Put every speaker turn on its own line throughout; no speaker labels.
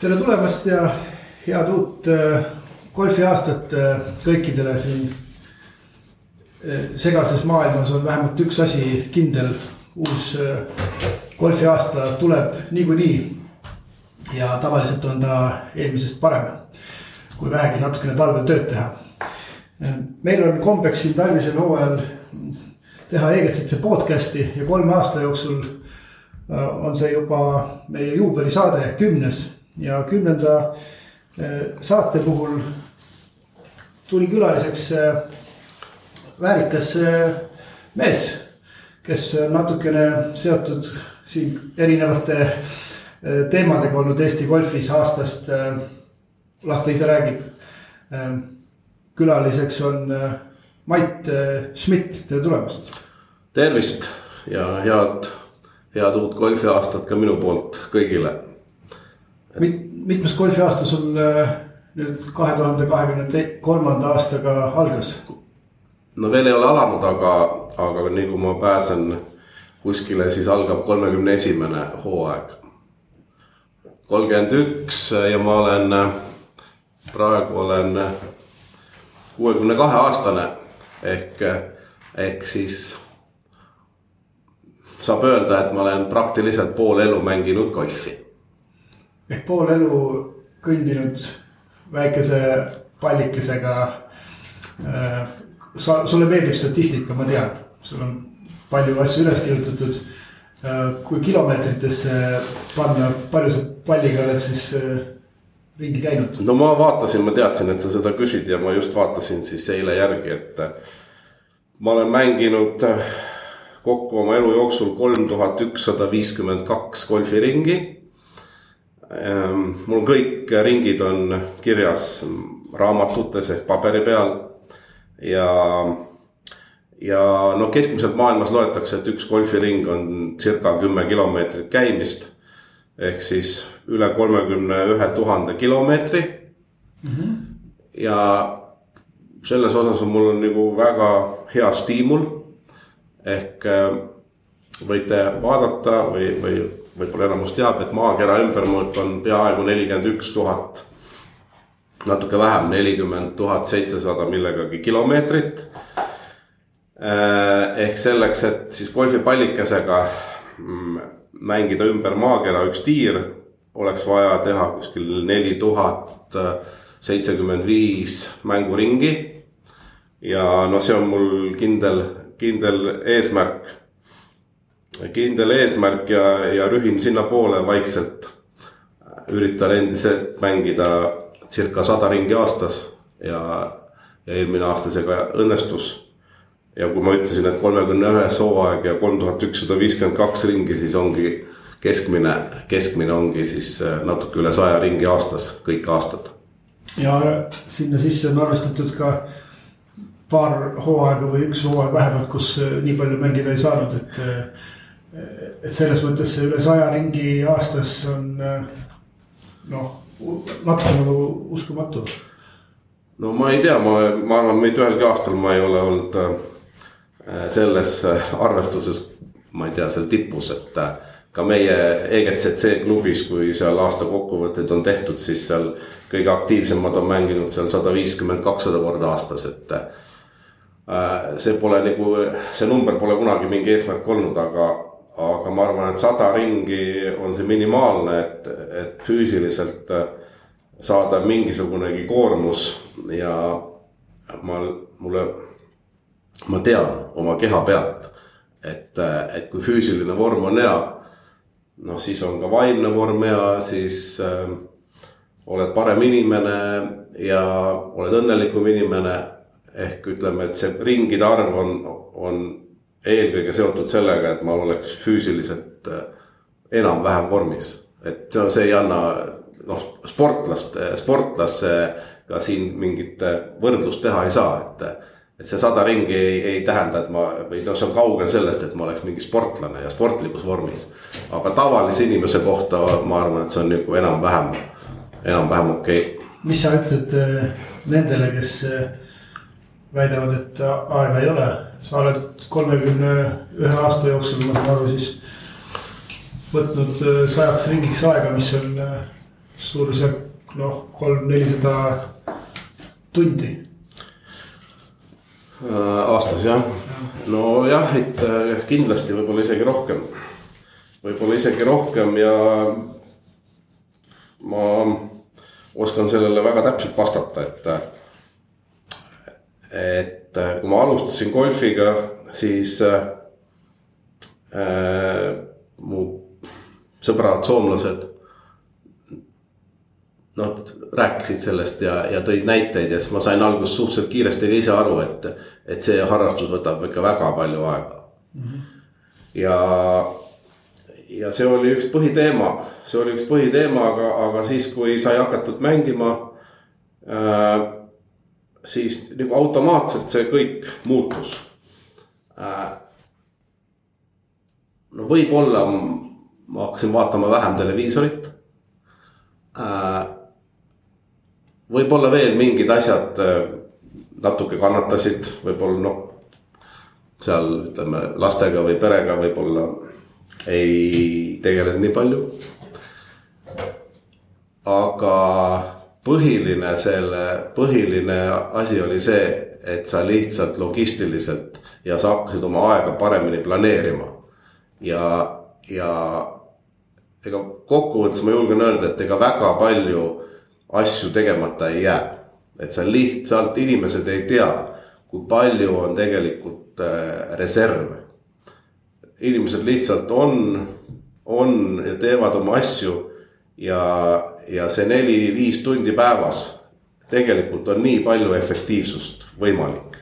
tere tulemast ja head uut äh, golfiaastat äh, kõikidele siin. Äh, segases maailmas on vähemalt üks asi kindel, uus golfiaasta tuleb niikuinii. ja tavaliselt on ta eelmisest parem, kui vähegi natukene talvel tööd teha. meil on kombeks siin talvisel hooajal teha EGCC podcast'i ja kolme aasta jooksul on see juba meie juubelisaade, kümnes ja kümnenda eh, saate puhul tuli külaliseks eh, väärikas eh, mees, kes natukene seotud siin erinevate teemadega olnud Eesti golfis aastast. las ta ise räägib. külaliseks on Mait Schmidt, tere tulemast.
tervist ja head, head uut golfiaastat ka minu poolt kõigile
mit-, mitmes golfiaasta sul äh, nüüd kahe tuhande kahekümne kolmanda aastaga algas?
no veel ei ole alanud, aga, aga nii kui ma pääsen kuskile, siis algab kolmekümne esimene hooaeg. kolmkümmend üks ja ma olen, praegu olen kuuekümne kahe aastane ehk, ehk siis saab öelda, et ma olen praktiliselt pool elu mänginud golfi
ehk pool elu kõndinud väikese pallikesega. Äh, sa, sulle meeldib statistika, ma tean, sul on palju asju üles kirjutatud. Äh, kui kilomeetritesse panna, palju sa palliga oled siis äh, ringi käinud?
no ma vaatasin, ma teadsin, et sa seda küsid ja ma just vaatasin siis eile järgi, et. ma olen mänginud kokku oma elu jooksul kolm tuhat ükssada viiskümmend kaks golfiringi mul kõik ringid on kirjas raamatutes ehk paberi peal ja, ja noh, keskmiselt maailmas loetakse, et üks golfiring on circa kümme kilomeetrit käimist. ehk siis üle kolmekümne ühe tuhande kilomeetri mm. -hmm. ja selles osas on mul nagu väga hea stiimul. ehk ehm, võite vaadata või, või võib-olla enamus teab, et maakera ümbermõõt on peaaegu nelikümmend üks tuhat. natuke vähem, nelikümmend tuhat seitsesada millegagi kilomeetrit. Äh, ehk selleks, et siis golfipallikesega mm, mängida ümber maakera üks tiir, oleks vaja teha kuskil neli tuhat seitsekümmend viis mänguringi. ja noh, see on mul kindel, kindel eesmärk kindel eesmärk ja, ja rühin sinnapoole vaikselt. üritan endiselt mängida circa sada ringi aastas ja, ja eelmine aasta see ka õnnestus. ja kui ma ütlesin, et kolmekümne ühes hooaeg ja kolm tuhat ükssada viiskümmend kaks ringi, siis ongi keskmine, keskmine ongi siis äh, natuke üle saja ringi aastas, kõik aastad.
ja sinna sisse on arvestatud ka paar hooaega või üks hooaeg vähemalt, kus äh, nii palju mängida ei saanud, et äh, et selles mõttes see üle saja ringi aastas on noh, natuke nagu uskumatu.
no ma ei tea, ma, ma arvan, mitte ühelgi aastal ma ei ole olnud äh, selles äh, arvestuses, ma ei tea, seal tipus, et äh, ka meie EGCC klubis, kui seal aasta kokkuvõtteid on tehtud, siis seal kõige aktiivsemad on mänginud seal sada viiskümmend, kakssada korda aastas, et see pole nagu, see number pole kunagi mingi eesmärk olnud, aga, aga ma arvan, et sada ringi on see minimaalne, et, et füüsiliselt äh, saada mingisugunegi koormus ja ma, mulle, ma tean oma keha pealt, et, äh, et kui füüsiline vorm on hea, noh, siis on ka vaimne vorm hea, siis äh, oled parem inimene ja oled õnnelikum inimene. ehk ütleme, et see ringide arv on, on eelkõige seotud sellega, et ma oleks füüsiliselt äh, enam-vähem vormis. et see ei anna noh, sportlast, sportlasega siin mingit äh, võrdlust teha ei saa, et. et see sada ringi ei, ei tähenda, et ma või noh, see on kaugel sellest, et ma oleks mingi sportlane ja sportlikus vormis. aga tavalise inimese kohta ma arvan, et see on nagu enam-vähem, enam-vähem okei okay..
mis sa ütled äh, nendele, kes väidavad, et aega ei ole. Sa oled kolmekümne ühe aasta jooksul, ma saan aru, siis võtnud äh, sajaks ringiks aega, mis on äh, suurusjärk noh, kolm-nelisada tundi
Äh, aastas jah, nojah, et kindlasti võib-olla isegi rohkem. võib-olla isegi rohkem ja ma oskan sellele väga täpselt vastata, et. et kui ma alustasin golfiga, siis äh, mu sõbrad, soomlased noh, rääkisid sellest ja, ja tõid näiteid ja siis ma sain alguses suhteliselt kiiresti ka ise aru, et, et see harrastus võtab ikka väga palju aega mm. -hmm. ja, ja see oli üks põhiteema, see oli üks põhiteema, aga, aga siis, kui sai hakatud mängima äh,. Siis nagu automaatselt see kõik muutus äh,. no võib-olla ma hakkasin vaatama vähem televiisorit äh, võib-olla veel mingid asjad äh, natuke kannatasid, võib-olla noh. seal ütleme lastega või perega võib-olla ei tegelenud nii palju. aga põhiline selle, põhiline asi oli see, et sa lihtsalt logistiliselt ja sa hakkasid oma aega paremini planeerima. ja, ja ega kokkuvõttes ma julgen öelda, et ega väga palju asju tegemata ei jää. et sa lihtsalt, inimesed ei tea, kui palju on tegelikult äh, reserve. inimesed lihtsalt on, on ja teevad oma asju ja, ja see neli-viis tundi päevas tegelikult on nii palju efektiivsust võimalik.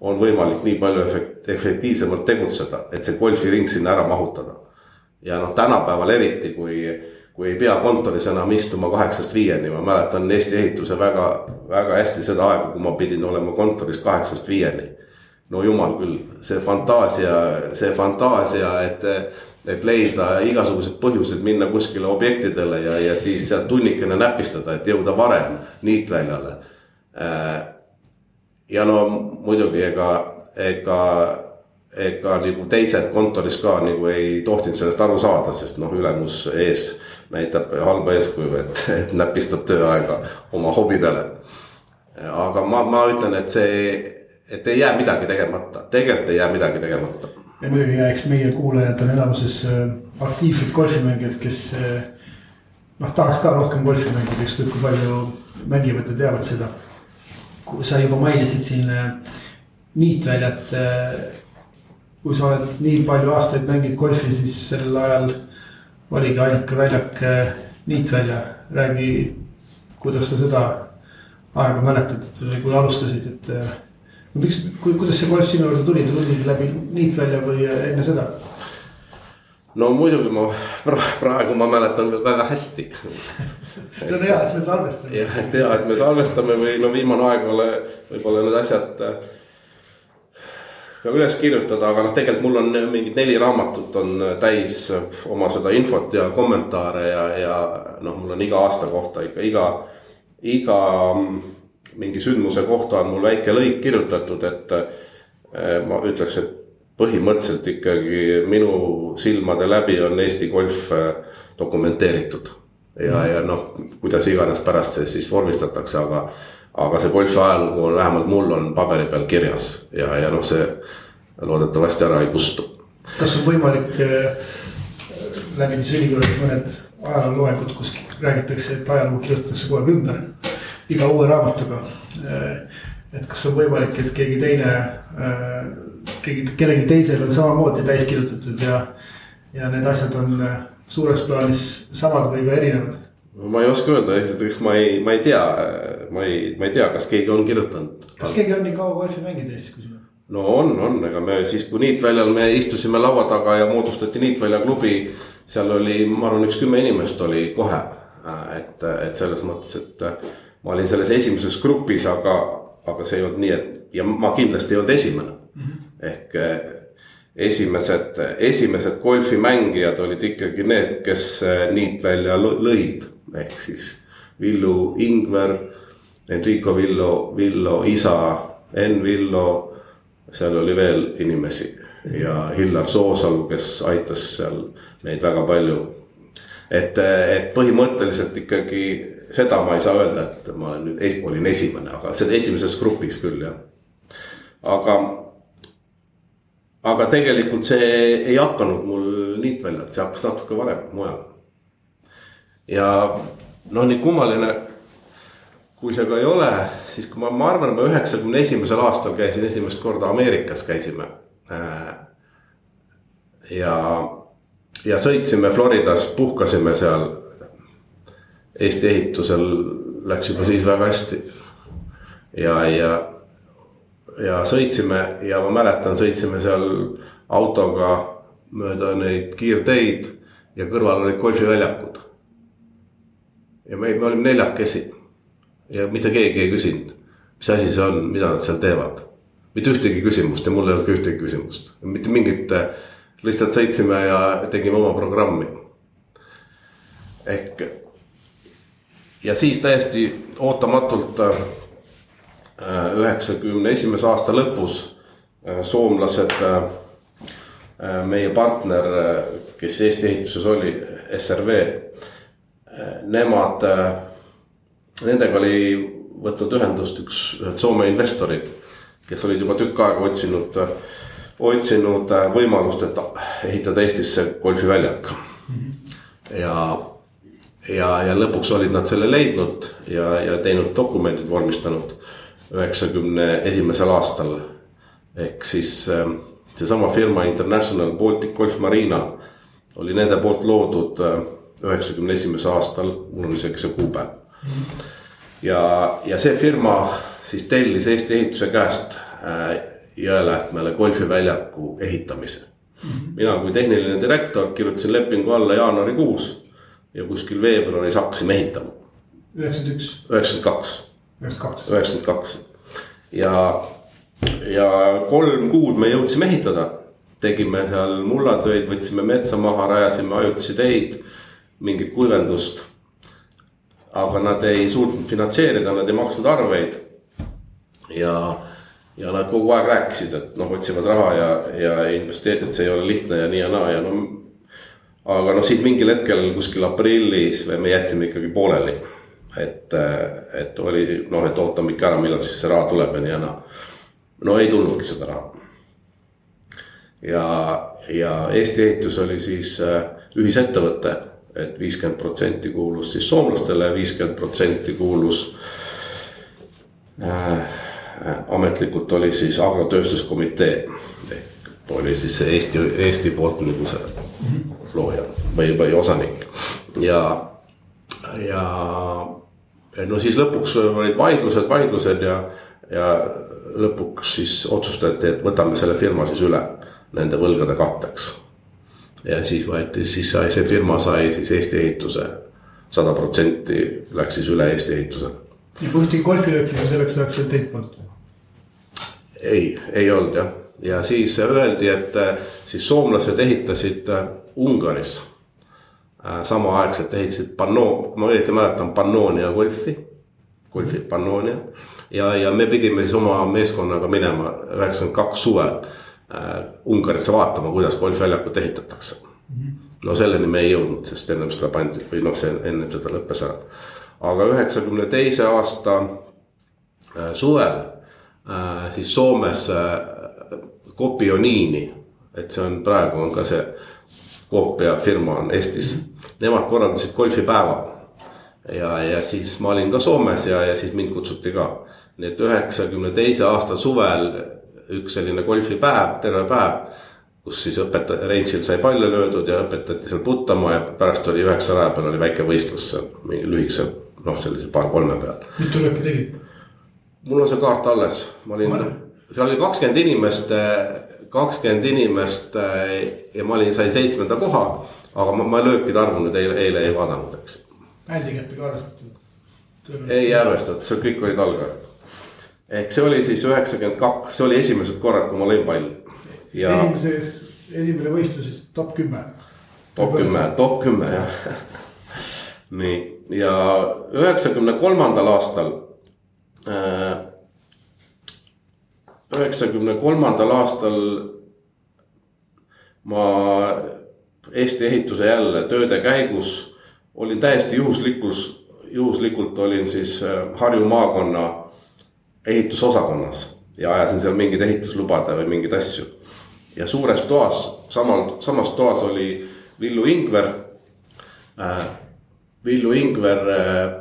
on võimalik nii palju efekt-, efektiivsemalt tegutseda, et see golfiring sinna ära mahutada. ja noh, tänapäeval eriti, kui kui ei pea kontoris enam istuma kaheksast viieni, ma mäletan Eesti ehituse väga, väga hästi seda aega, kui ma pidin olema kontoris kaheksast viieni. no jumal küll, see fantaasia, see fantaasia, et, et leida igasugused põhjused minna kuskile objektidele ja, ja siis sealt tunnikene näpistada, et jõuda varem niitväljale. ja no muidugi ega, ega ega nagu teised kontoris ka nagu ei tohtinud sellest aru saada, sest noh, ülemus ees näitab halba eeskuju, et, et näpistab tööaega oma hobidele. aga ma, ma ütlen, et see, et ei jää midagi tegemata, tegelikult ei jää midagi tegemata.
Ja muidugi ja eks meie kuulajad on enamuses äh, aktiivsed golfimängijad, kes äh, noh, tahaks ka rohkem golfi mängida, ükskõik kui palju mängivad ja teavad seda. sa juba mainisid siin äh, niitväljat kui sa oled nii palju aastaid mänginud golfi, siis sel ajal oligi ainuke väljak niitvälja. räägi, kuidas sa seda aega mäletad või kui alustasid, et miks, kuidas see golf sinu juurde tuli, tuli läbi niitvälja või äh, enne seda?
no muidugi ma praegu ma mäletan veel väga hästi
see on hea, et me salvestame.
jah, et hea, et me salvestame või no viimane aeg ole võib-olla need asjad ka üles kirjutada, aga noh, tegelikult mul on mingid neli raamatut on täis oma seda infot ja kommentaare ja, ja noh, mul on iga aasta kohta ikka iga, iga mingi sündmuse kohta on mul väike lõik kirjutatud, et eh, ma ütleks, et põhimõtteliselt ikkagi minu silmade läbi on Eesti golf eh, dokumenteeritud. ja, ja noh, kuidas iganes pärast see siis vormistatakse, aga aga see golfi ajalugu on vähemalt mul on paberi peal kirjas ja, ja noh, see loodetavasti ära ei kustu.
kas on võimalik äh, läbi siis ülikoolis mõned ajalooloengud, kus räägitakse, et ajalugu kirjutatakse kogu aeg ümber iga uue raamatuga. Et kas on võimalik, et keegi teine, keegi, kellelgi teisel on samamoodi täis kirjutatud ja, ja need asjad on suures plaanis samad või ka erinevad
ma ei oska öelda, esiteks ma ei, ma ei tea, ma ei, ma ei tea, kas keegi on kirjutanud.
kas keegi on nii kaua golfi mänginud Eestis kui sina?
no on, on, ega me siis, kui niitväljal me istusime laua taga ja moodustati niitvälja klubi. seal oli, ma arvan, üks kümme inimest oli kohe, et, et selles mõttes, et ma olin selles esimeses grupis, aga, aga see ei olnud nii, et ja ma kindlasti ei olnud esimene mm. -hmm. ehk esimesed, esimesed golfimängijad olid ikkagi need, kes niitvälja lõid ehk siis Villu Ingver, Enrico Villo, Villo isa, Enn Villo. seal oli veel inimesi ja Hillar Soosalu, kes aitas seal meid väga palju et, et põhimõtteliselt ikkagi seda ma ei saa öelda, et ma olen nüüd, olin esimene, aga seda esimeses grupis küll jah. aga, aga tegelikult see ei hakanud mul niitväljalt, see hakkas natuke varem mujal. ja noh, nii kummaline kui see ka ei ole, siis kui ma, ma arvan, ma üheksakümne esimesel aastal käisin esimest korda Ameerikas käisime. Äh, ja, ja sõitsime Floridas, puhkasime seal. Eesti ehitusel läks juba siis väga hästi. ja, ja, ja sõitsime ja ma mäletan, sõitsime seal autoga mööda neid kiirteid ja kõrval olid golfiväljakud. ja me, me olime neljakesi ja mitte keegi ei küsinud, mis asi see on, mida nad seal teevad. mitte ühtegi küsimust ja mul ei olnud ka ühtegi küsimust, mitte mingit, lihtsalt sõitsime ja tegime oma programmi. ehk ja siis täiesti ootamatult äh, üheksakümne esimese aasta lõpus äh, soomlased, äh, meie partner, kes Eesti ehituses oli, SRV, nemad nendega oli võtnud ühendust üks, ühed Soome investorid, kes olid juba tükk aega otsinud, otsinud võimalust, et ehitada Eestisse golfiväljak. ja, ja, ja lõpuks olid nad selle leidnud ja, ja teinud dokumendid vormistanud üheksakümne esimesel aastal. ehk siis ähm, seesama firma International Baltic Golf Marina oli nende poolt loodud äh, üheksakümne esimesel aastal, mul on isegi see kuupäev ja, ja see firma siis tellis Eesti Ehituse käest äh, Jõelähtmele golfiväljaku ehitamise. -hmm. mina kui tehniline direktor kirjutasin lepingu alla jaanuarikuus ja kuskil veebruaris hakkasime ehitama.
üheksakümmend üks.
üheksakümmend kaks.
üheksakümmend kaks.
üheksakümmend kaks ja, ja kolm kuud me jõudsime ehitada. tegime seal mullatöid, võtsime metsa maha, rajasime ajutisi teid, mingit kuivendust aga nad ei suutnud finantseerida, nad ei maksnud arveid. ja, ja nad kogu aeg rääkisid, et noh, otsivad raha ja, ja investeerida, et see ei ole lihtne ja nii ja naa ja no. Aga noh, siis mingil hetkel kuskil aprillis me jätsime ikkagi pooleli. et, et oli noh, et ootame ikka ära, millal siis see raha tuleb ja nii ja naa. no ei tulnudki seda raha. ja, ja Eesti Ehitus oli siis äh, ühisettevõte et viiskümmend protsenti kuulus siis soomlastele, viiskümmend protsenti kuulus äh,. ametlikult oli siis agrotööstuskomitee ehk oli siis Eesti, Eesti poolt nagu see looja või, või osanik ja, ja. no siis lõpuks olid vaidlused, vaidlused ja, ja lõpuks siis otsustati, et võtame selle firma siis üle nende võlgade katteks ja siis võeti, siis sai see firma sai siis Eesti ehituse, sada protsenti läks siis üle Eesti ehituse.
ja kui ühtegi golfilööki sa selleks ajaks veel teinud polnud?
ei, ei olnud jah, ja siis öeldi, et äh, siis soomlased ehitasid äh, Ungaris. Äh, samaaegselt ehitasid Panno-, ma õieti mäletan, Pannonia golfi, golfi Pannonia. ja, ja me pidime siis oma meeskonnaga minema üheksakümmend kaks suvel äh, Ungarisse vaatama, kuidas golfväljakut ehitatakse. -hmm. no selleni me ei jõudnud, sest ennem seda pandi või noh, see ennem seda lõppes ära. aga üheksakümne teise aasta äh, suvel siis Soomes Kopioniini, et see on praegu on ka see koopia firma on Eestis mm, -hmm. nemad korraldasid golfipäeva ja, ja siis ma olin ka Soomes ja, ja siis mind kutsuti ka. nii et üheksakümne teise aasta suvel üks selline golfipäev, terve päev. kus siis õpetaja, range'il sai palle löödud ja õpetati seal puttama ja pärast oli üheksa raja peal oli väike võistlus seal, mingi lühikese, noh, sellise paar-kolme peal.
mitu lööki tegid?
mul on see kaart alles, ma olin, seal oli kakskümmend inimest, kakskümmend inimest ja ma olin, sain seitsmenda koha. aga ma, ma löökide arvu nüüd eile, eile ei vaadanud, eks.
händikäppi ka arvestatud?
ei arvestatud, seal kõik olid algajad ehk see oli siis üheksakümmend kaks, see oli esimesed korrad, kui ma lõin palli
ja.... esimeses, esimene võistlus siis top kümme.
top kümme, top kümme jah nii, ja üheksakümne kolmandal aastal. Äh, üheksakümne kolmandal aastal ma Eesti ehituse jälle tööde käigus olin täiesti juhuslikus, juhuslikult olin siis äh, Harju maakonna ehitusosakonnas ja ajasin seal mingeid ehituslubade või mingeid asju. ja suures toas, samal, samas toas oli Villu Ingver äh,. Villu Ingver äh,,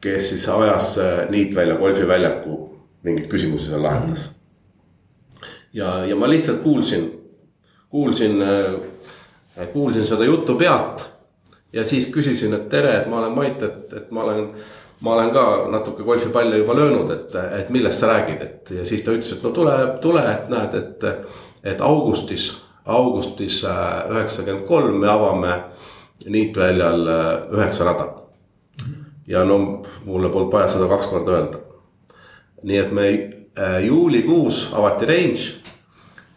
kes siis ajas äh, Niitvälja golfiväljaku mingeid küsimusi seal lahendas. ja, ja ma lihtsalt kuulsin, kuulsin äh,, kuulsin seda juttu pealt ja siis küsisin, et tere, et ma olen Mait, et, et ma olen, ma olen ka natuke golfipalle juba löönud, et, et millest sa räägid, et ja siis ta ütles, et no tule, tule, et näed, et, et augustis, augustis äh, üheksakümmend kolm me avame niitväljal äh, üheksa rada. ja no mulle polnud vaja seda kaks korda öelda. Nii et me äh, juulikuus avati range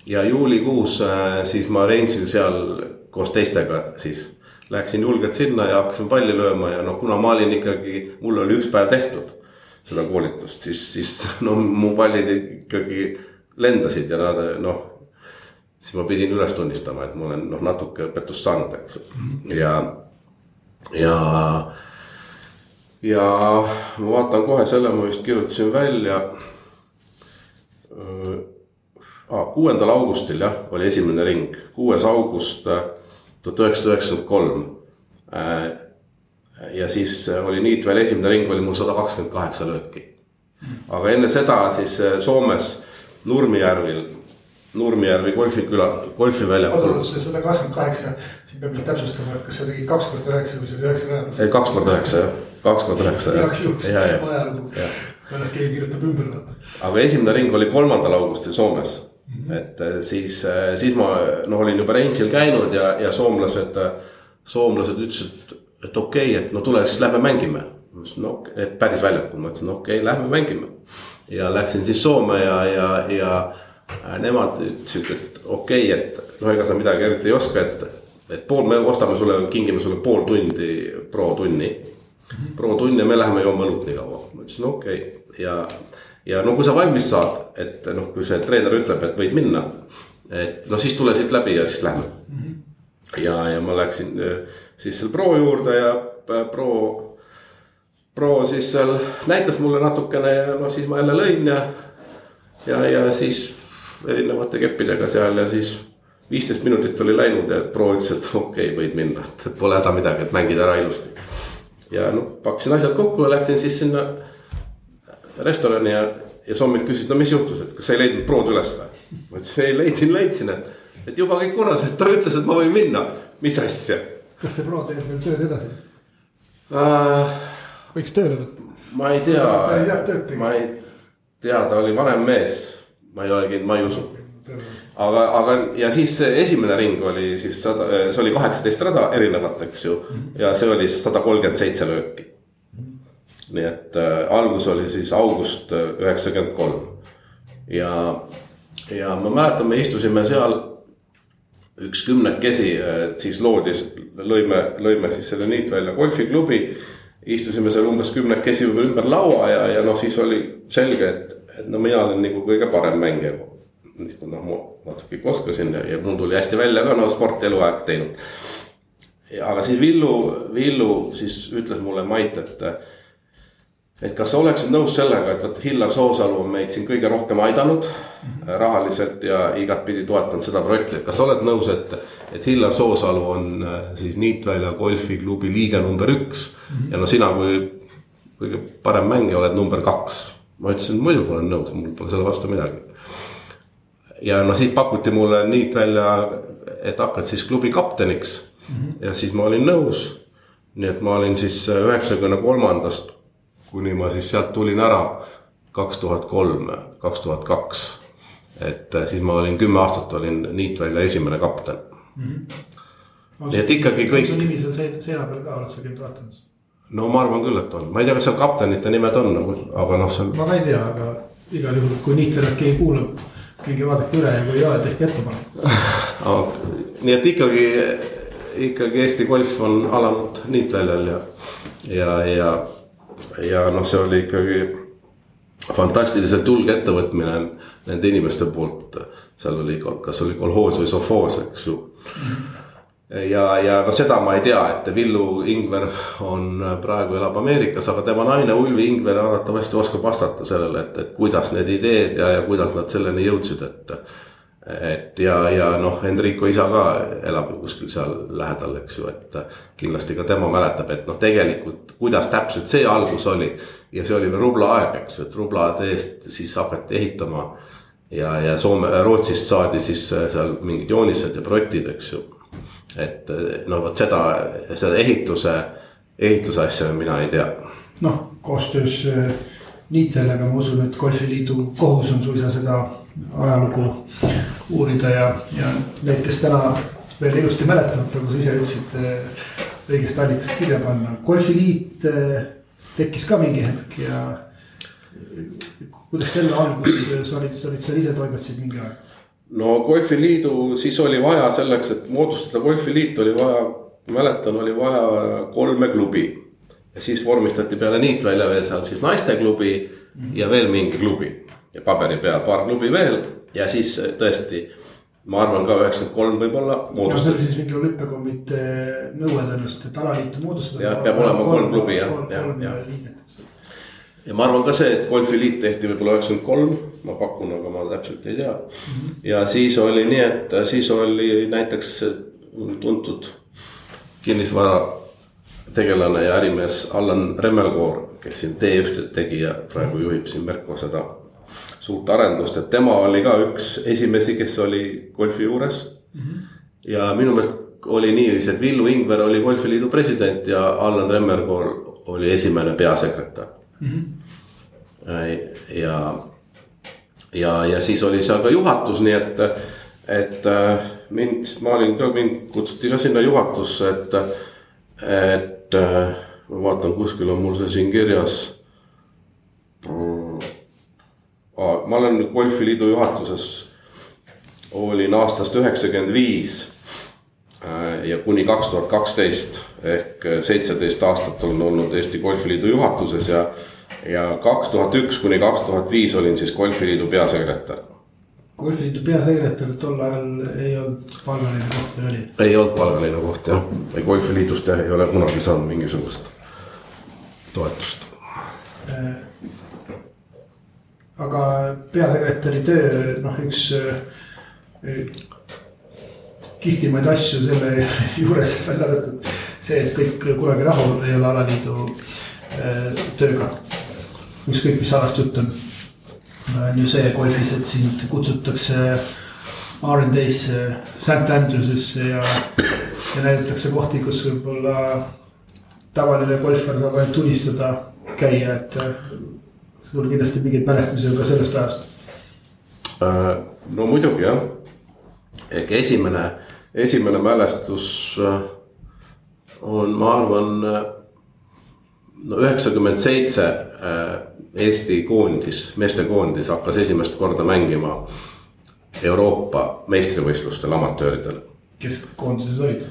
ja juulikuus siis ma range'il seal koos teistega siis Läksin julgelt sinna ja hakkasin palli lööma ja noh, kuna ma olin ikkagi, mul oli üks päev tehtud seda koolitust, siis, siis no mu pallid ikkagi lendasid ja nad noh. siis ma pidin üles tunnistama, et ma olen noh, natuke õpetust saanud, eks ja, ja. Ja ma vaatan kohe selle, ma vist kirjutasin välja. kuuendal augustil jah, oli esimene ring, kuues august tuhat üheksasada üheksakümmend kolm. Äh, ja siis oli Niitväel esimene ring oli mul sada kakskümmend kaheksa lööki. aga enne seda siis äh, Soomes Nurmijärvil, Nurmijärvi golfiküla, golfiväljakul.
oota, oota, see sada kakskümmend kaheksa, siin peab nüüd täpsustama, et kas sa tegid kaks korda üheksa või see oli üheksa rada?
ei, kaks korda üheksa jah, kaks korda üheksa.
igaks juhuks ajalugu, pärast keegi kirjutab ümber vaata.
aga esimene ring oli kolmandal augustil Soomes Mm -hmm. et äh, siis, äh, siis ma noh, olin juba range'il käinud ja, ja soomlased, äh, soomlased ütlesid, et okei okay,, et no tule siis lähme mängime. ma ütlesin, no et päris väljakul, ma ütlesin okei okay,, lähme mängime. ja läksin siis Soome ja, ja, ja nemad ütlesid, et okei okay,, et no ega sa midagi eriti ei oska, et. et pool, me ostame sulle, kingime sulle pool tundi pro tunni. Pro tunni ja me läheme joome õlut nii kaua, ma ütlesin okei okay. ja ja no kui sa valmis saad, et noh, kui see treener ütleb, et võid minna. et no siis tule siit läbi ja siis lähme mm. -hmm. ja, ja ma läksin äh, siis seal pro juurde ja äh, pro, pro siis seal näitas mulle natukene ja no siis ma jälle lõin ja. ja, ja siis erinevate keppidega seal ja siis viisteist minutit oli läinud ja pro ütles, et okei okay,, võid minna, et pole häda midagi, et mängid ära ilusti. Ja noh, pakkisin asjad kokku ja läksin siis sinna restorani ja, ja sommid küsisid, no mis juhtus, et kas sa ei leidnud prood üles või? ma ütlesin, ei leidsin, leidsin, et, et juba kõik korras, et ta ütles, et ma võin minna, mis asja.
kas see pro teeb veel tööd edasi uh,? võiks tööle võtta.
ma ei tea, ma ei tea, ta oli vanem mees, ma ei olegi, ma ei usu aga, aga ja siis esimene ring oli siis sada, see oli kaheksateist rada erinevat, eks ju. ja see oli siis sada kolmkümmend seitse lööki nii et äh, algus oli siis august äh, üheksakümmend kolm. ja, ja ma mäletan, me istusime seal üks kümnekesi, et siis loodi, lõime, lõime siis selle Niitvälja golfiklubi. istusime seal umbes kümnekesi ümber laua ja, ja noh, siis oli selge, et, et no mina olen nagu kõige parem mängija. Noh, ma natuke ikka oskasin ja, ja mul tuli hästi välja ka, no sporti eluaeg teinud. aga siis Villu, Villu siis ütles mulle Mait, et et kas sa oleksid nõus sellega, et vot Hillar Soosalu on meid siin kõige rohkem aidanud mm -hmm. rahaliselt ja igatpidi toetanud seda projekti, et kas sa oled nõus, et. et Hillar Soosalu on äh, siis Niitvälja golfiklubi liige number üks mm -hmm. ja no sina kui kõige parem mängija oled number kaks. ma ütlesin muidugi olen nõus, mul pole selle vastu midagi. Ja no siis pakuti mulle Niitvälja, et hakkad siis klubi kapteniks mm -hmm. ja siis ma olin nõus. nii et ma olin siis üheksakümne kolmandast kuni ma siis sealt tulin ära kaks tuhat kolm, kaks tuhat kaks. et äh, siis ma olin kümme aastat olin Niitvälja esimene kapten mm. -hmm. nii et ikkagi kõik.
su nimi seal seina peal ka, oled sa käinud vaatamas?
no ma arvan küll, et on, ma ei tea, kas seal kaptenite nimed on nagu, aga noh, seal.
ma ka ei tea, aga igal juhul, kui Niitväljat keegi kuulab, minge vaadake üle ja kui ei ole, tehke ettepanek
nii et ikkagi, ikkagi Eesti golf on alanud Niitväljal ja, ja, ja ja noh, see oli ikkagi fantastiliselt julge ettevõtmine nende inimeste poolt. seal oli, kas oli kolhoos või sovhoos, eks ju. Ja, ja no seda ma ei tea, et Villu Ingver on praegu elab Ameerikas, aga tema naine Ulvi Ingver arvatavasti oskab vastata sellele, et, et kuidas need ideed ja, ja kuidas nad selleni jõudsid, et. et ja, ja noh, Hendriko isa ka elab ju kuskil seal lähedal, eks ju, et kindlasti ka tema mäletab, et noh, tegelikult kuidas täpselt see algus oli. ja see oli veel rubla aeg, eks ju, et rublade eest siis hakati ehitama ja, ja Soome, Rootsist saadi siis seal mingid joonised ja projektid, eks ju et no vot seda, seda ehituse, ehituse asja mina ei tea.
noh, koostöös äh, Niitelega ma usun, et golfiliidu kohus on suisa seda ajalugu uurida ja, ja need, kes täna veel ilusti mäletavad, nagu sa ise ütlesid, äh, õigest allikast kirja panna. golfiliit tekkis ka mingi hetk ja kuidas selle algus, sa olid, sa olid seal ise toimetasid mingi aeg
no golfiliidu siis oli vaja selleks, et moodustada golfiliit oli vaja, mäletan, oli vaja kolme klubi. ja siis vormistati peale Niitvälja veel seal siis naisteklubi mm -hmm. ja veel mingi klubi. ja paberi peal paar klubi veel ja siis tõesti ma arvan ka üheksakümmend kolm võib-olla.
no see oli siis mingi olümpiakomitee nõue tõenäoliselt, et alaliitu moodustada.
jah, peab olema kolm klubi jah, jah, jah ja ma arvan ka see, et golfiliit tehti võib-olla üheksakümmend kolm, ma pakun, aga ma täpselt ei tea. -hmm. ja siis oli nii, et siis oli näiteks tuntud kinnisvara tegelane ja ärimees Allan Remmelkoor, kes siin T1-t tegi ja praegu juhib siin Merko seda suurt arendust, et tema oli ka üks esimesi, kes oli golfi juures mm. -hmm. ja minu meelest oli niiviisi, et Villu Ingver oli golfiliidu president ja Allan Remmelkoor oli esimene peasekretär mm. -hmm. Ja, ja, ja siis oli seal ka juhatus, nii et, et äh, mind, ma olin ka, mind kutsuti ka sinna juhatusse, et, et äh, ma vaatan, kuskil on mul see siin kirjas. ma olen golfiliidu juhatuses, olin aastast üheksakümmend viis ja kuni kaks tuhat kaksteist ehk seitseteist aastat olen olnud Eesti Golfiliidu juhatuses ja. Ja kaks tuhat üks kuni kaks tuhat viis olin siis Golfiliidu peasekretär.
golfiliidu peasekretär tol ajal ei olnud palgaline koht või oli?
ei olnud palgaline koht jah, golfiliidust jah ei ole kunagi saanud mingisugust toetust äh,.
aga peasekretäri töö noh, üks äh, kihvtimaid asju selle juures välja arvatud see, et kõik kunagi rahul ei ole alaliidu äh, tööga. Ükskõik, mis alast jutt on. on ju see golfis, et sind kutsutakse R&A-sse, St Andrewsesse ja, ja näidatakse kohti, kus võib-olla tavaline golfar saab ainult unistada käia, et äh, sul kindlasti mingeid mälestusi on ka sellest ajast.
Äh, no muidugi jah, ehk esimene esimene mälestus äh, on, ma arvan, äh, no üheksakümmend seitse äh, Eesti koondis, meestekoondis hakkas esimest korda mängima Euroopa meistrivõistlustel amatööridel.
kes koondises olid?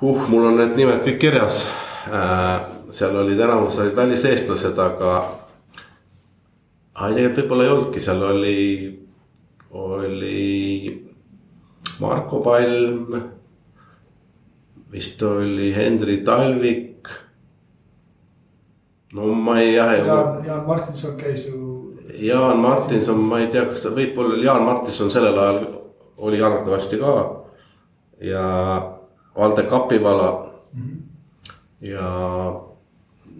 huh, mul on need nimed kõik kirjas. seal olid enamus olid väliseestlased, aga. aga tegelikult võib-olla ei olnudki, seal oli, oli Marko Palm. vist oli Henri Talvik. No ma ei jah.
Jaan, Jaan Martinson käis ju.
Jaan Martinson, ma ei tea, kas ta võib-olla Jaan Martinson sellel ajal oli arvatavasti ka. ja Valde Kapivala mm. -hmm. ja,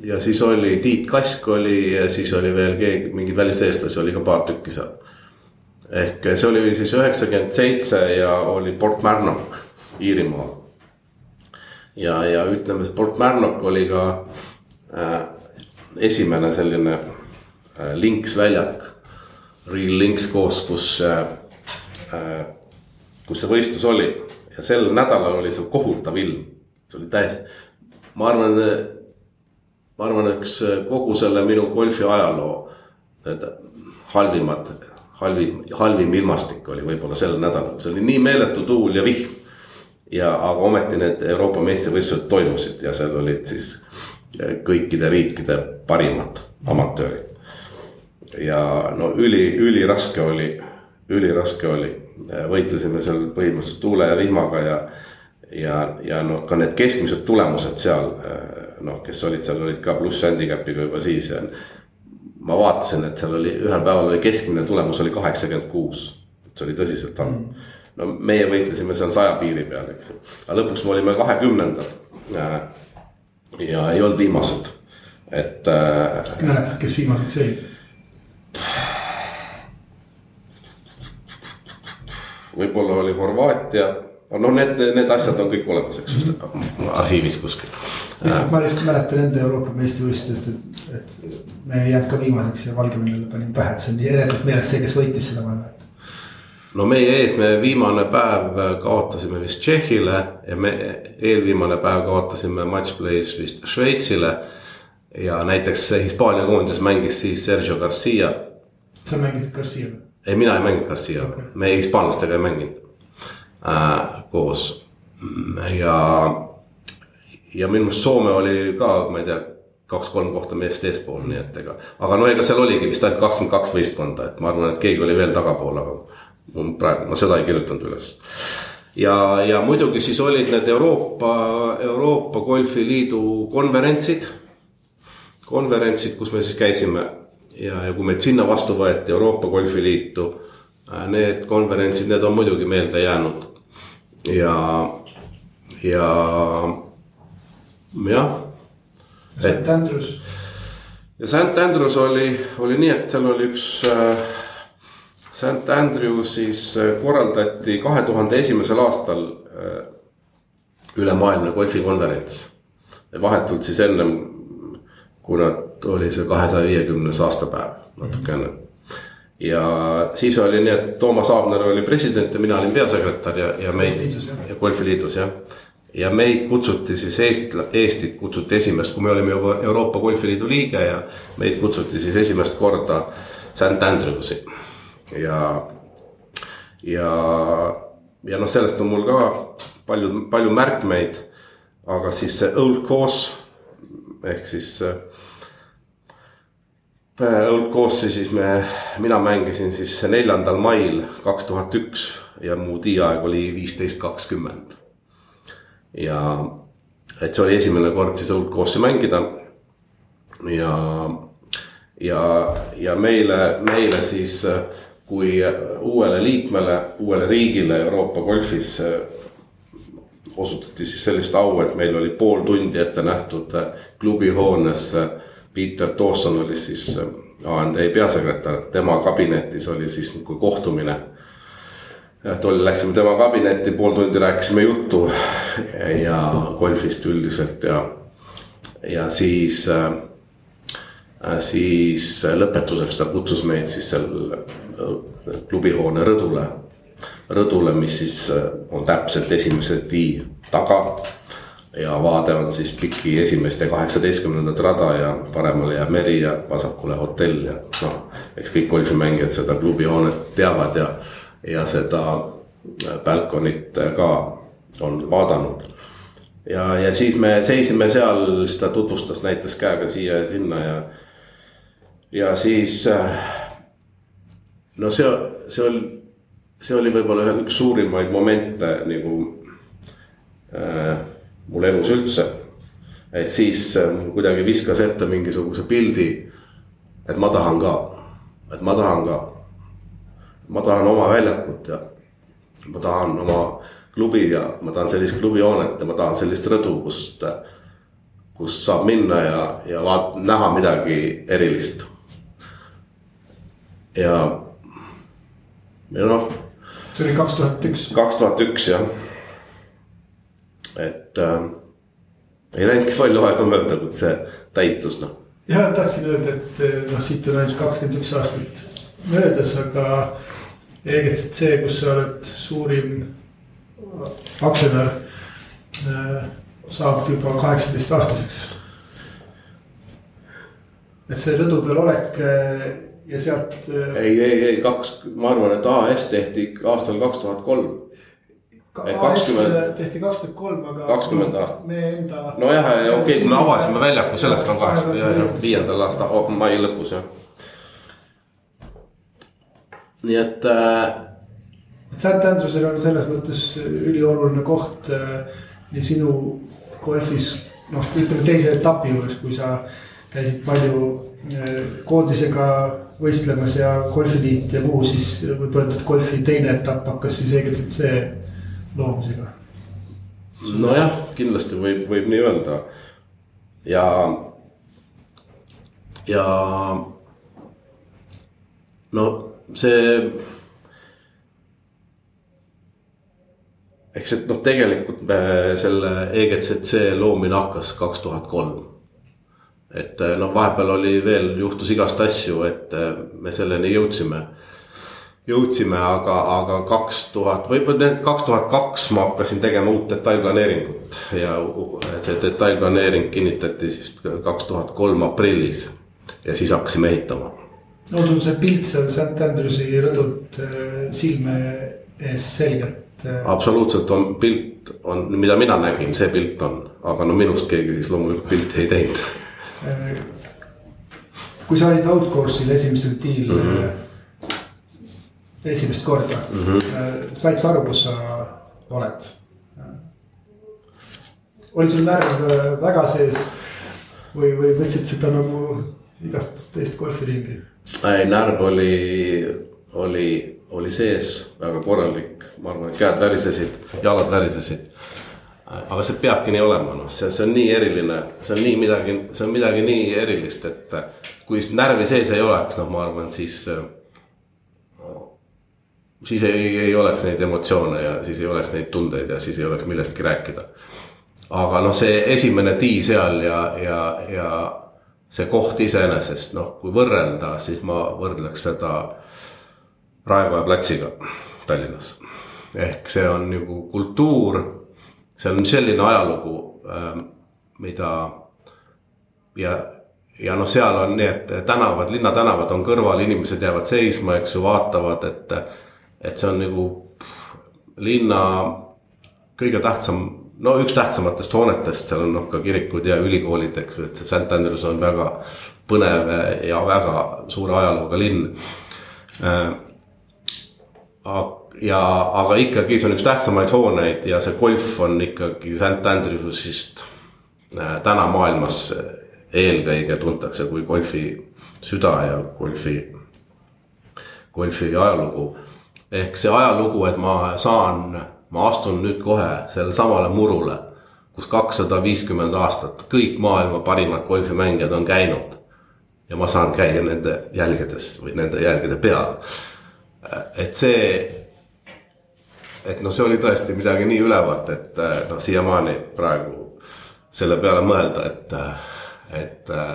ja siis oli Tiit Kask oli ja siis oli veel keegi, mingeid väliseestlasi oli ka paar tükki seal ehk see oli siis üheksakümmend seitse ja oli Port Marnock Iirimaal. ja, ja ütleme, Port Marnock oli ka äh, esimene selline äh, linksväljak. Real Links koos, kus äh,, äh, kus see võistlus oli ja sel nädalal oli seal kohutav ilm, see oli täiesti, ma arvan, ma arvan, üks kogu selle minu golfi ajaloo halvimad halvim, halvim ilmastik oli võib-olla sel nädalal, see oli nii meeletu tuul ja vihm. ja, aga ometi need Euroopa meistrivõistlused toimusid ja seal olid siis eh, kõikide riikide parimad amatöörid. ja no üli, üliraske oli, üliraske oli, võitlesime seal põhimõtteliselt tuule ja vihmaga ja. ja, ja noh, ka need keskmised tulemused seal noh, kes olid seal, olid ka pluss handicap'iga juba siis ja. ma vaatasin, et seal oli ühel päeval oli keskmine tulemus oli kaheksakümmend kuus, see oli tõsiselt halb no meie võitlesime seal saja piiri peal, eks ju. aga lõpuks me olime kahekümnendad. Ja ei olnud viimased, et
äh,. mäletad, kes viimaseks jäi?
võib-olla oli Horvaatia, no need, need asjad on kõik olemas, eks ju, arhiivis kuskil.
lihtsalt ma lihtsalt mäletan enda Euroopa meistrivõistlustest, et, et me ei jäänud ka viimaseks ja Valgevenele panin pähe, et see on nii eredalt meeles see, kes võitis seda maailma, et
no meie ees, me viimane päev kaotasime vist Tšehhile ja me eelviimane päev kaotasime matchplay's vist Šveitsile. ja näiteks Hispaania koondises mängis siis Sergio Garcia.
sa mängisid Garciaga?
ei, mina ei mänginud Garciaga okay., me hispaanlastega ei mänginud äh, koos ja, ja minu meelest Soome oli ka, ma ei tea kaks-kolm kohta meest eespool, nii et ega, aga no ega seal oligi vist ainult kakskümmend kaks võistkonda, et ma arvan, et keegi oli veel tagapool, aga praegu ma seda ei kirjutanud üles. ja, ja muidugi siis olid need Euroopa, Euroopa Golfiliidu konverentsid. konverentsid, kus me siis käisime ja, ja kui meid sinna vastu võeti Euroopa Golfiliitu. Äh, need konverentsid, need on muidugi meelde jäänud ja, ja jah.
St Andrews.
ja St Andrews oli, oli nii, et seal oli üks äh, St Andrewsis äh, korraldati kahe tuhande esimesel aastal äh, ülemaailmne golfikonverents. vahetult siis ennem, kuna oli see kahesaja viiekümnes aastapäev natukene. ja siis oli nii, et Toomas Aabner oli president ja mina olin peasekretär ja, ja meid ja golfiliidus jah. ja meid kutsuti siis Eest-, Eestit kutsuti esimest, kui me olime juba Euroopa Golfiliidu liige ja meid kutsuti siis esimest korda St Andrewsi ja, ja, ja noh, sellest on mul ka palju, palju märkmeid. aga siis see old course ehk siis äh, Old Course'i siis me, mina mängisin siis neljandal mail kaks tuhat üks ja mu tiiaeg oli viisteist kakskümmend. ja et see oli esimene kord siis Old Course'i mängida. ja, ja, ja meile, meile siis äh, kui uuele liikmele, uuele riigile Euroopa golfis äh, osutati siis sellist au, et meil oli pool tundi ette nähtud äh, klubihoones. Äh, Peter Dawson oli siis AND peasekretär, tema kabinetis oli siis nagu kohtumine. tol läksime tema kabinetti, pool tundi rääkisime juttu ja golfist üldiselt ja, ja siis siis lõpetuseks ta kutsus meid siis seal klubihoone rõdule. rõdule, mis siis äh, on täpselt esimese tee taga. ja vaade on siis Piki esimest ja kaheksateistkümnendat rada ja paremale jääb meri ja vasakule hotell ja noh. eks kõik golfimängijad seda klubihoonet teavad ja, ja seda äh, balkonit ka on vaadanud ja, ja siis me seisime seal, siis ta tutvustas, näitas käega siia ja sinna ja. ja siis äh, no see, see oli, see oli võib-olla üks suurimaid momente nagu äh, mul elus üldse. et siis äh, kuidagi viskas ette mingisuguse pildi, et ma tahan ka, et ma tahan ka. ma tahan oma väljakut ja ma tahan oma klubi ja ma tahan sellist klubihoonet ja ma tahan sellist rõdu, kust, kus saab minna ja, ja vaat-, näha midagi erilist. ja ja noh.
see oli kaks tuhat üks.
kaks tuhat üks jah. et äh, ei läinudki palju aega mööda, kui see täitus noh.
ja tahtsin öelda, et äh, noh, siit on ainult kakskümmend üks aastat möödas, aga EGCC, kus sa oled suurim aktsionär äh,, saab juba kaheksateist aastaseks. et see rõdu peal olek äh, ja sealt.
Äh, ei, ei, ei kaks, ma arvan, et AS tehti aastal kaks tuhat kolm.
AS tehti kaks tuhat kolm, aga.
kakskümmend aastat.
meie enda.
nojah, okei okay,, kui me avasime väljaku, sellest on kaheksa, viiendal aasta mai lõpus jah. nii et äh,.
et St Andrewsil on selles mõttes ülioluline koht nii sinu golfis noh, ütleme teise etapi juures, kui sa käisid palju koondisega võistlemas ja golfiliit ja muu, siis võib öelda, et golfi teine etapp hakkas siis EGCC loomisega.
nojah, kindlasti võib, võib nii öelda ja, ja no see. eks, et noh, tegelikult me selle EGCC loomine hakkas kaks tuhat kolm et noh, vahepeal oli veel, juhtus igast asju, et eh, me selleni jõudsime. jõudsime, aga, aga kaks tuhat, võib-olla kaks tuhat kaks ma hakkasin tegema uut detailplaneeringut ja see detailplaneering kinnitati siis kaks tuhat kolm aprillis ja siis hakkasime ehitama.
no sul see pilt seal St Andrewsi rõdult eh, silme ees selgelt.
absoluutselt on pilt on, mida mina nägin, see pilt on, aga no minust keegi siis loomulikult pilti ei teinud
kui sa olid outcourse'il esimesel tiil mm -hmm. esimest korda mm, -hmm. said sa aru, kus sa oled? oli sul närv väga sees või, või võtsid seda nagu igat teist golfiringi?
ei, närv oli, oli, oli sees väga korralik, ma arvan, et käed värisesid, jalad värisesid aga see peabki nii olema, noh, see, see on nii eriline, see on nii midagi, see on midagi nii erilist, et kui närvi sees ei oleks, noh, ma arvan, siis. siis ei, ei oleks neid emotsioone ja siis ei oleks neid tundeid ja siis ei oleks millestki rääkida. aga noh, see esimene tii seal ja, ja, ja see koht iseenesest, noh, kui võrrelda, siis ma võrdleks seda Raekoja platsiga Tallinnas. ehk see on nagu kultuur seal on selline ajalugu, ähm, mida ja, ja noh, seal on nii, et tänavad, linnatänavad on kõrval, inimesed jäävad seisma, eks ju, vaatavad, et. et see on nagu linna kõige tähtsam, no üks tähtsamatest hoonetest, seal on noh ka kirikud ja ülikoolid, eks ju, et see St Andrews on väga põnev ja väga suure ajalooga linn äh, ja, aga ikkagi see on üks tähtsamaid hooneid ja see golf on ikkagi St Andrewsist äh, täna maailmas eelkõige tuntakse kui golfi süda ja golfi, golfi ajalugu. ehk see ajalugu, et ma saan, ma astun nüüd kohe sellele samale murule, kus kakssada viiskümmend aastat kõik maailma parimad golfimängijad on käinud. ja ma saan käia nende jälgedes või nende jälgede peal. et see et noh, see oli tõesti midagi nii ülevat, et äh, noh, siiamaani praegu selle peale mõelda, et, äh, et. Äh,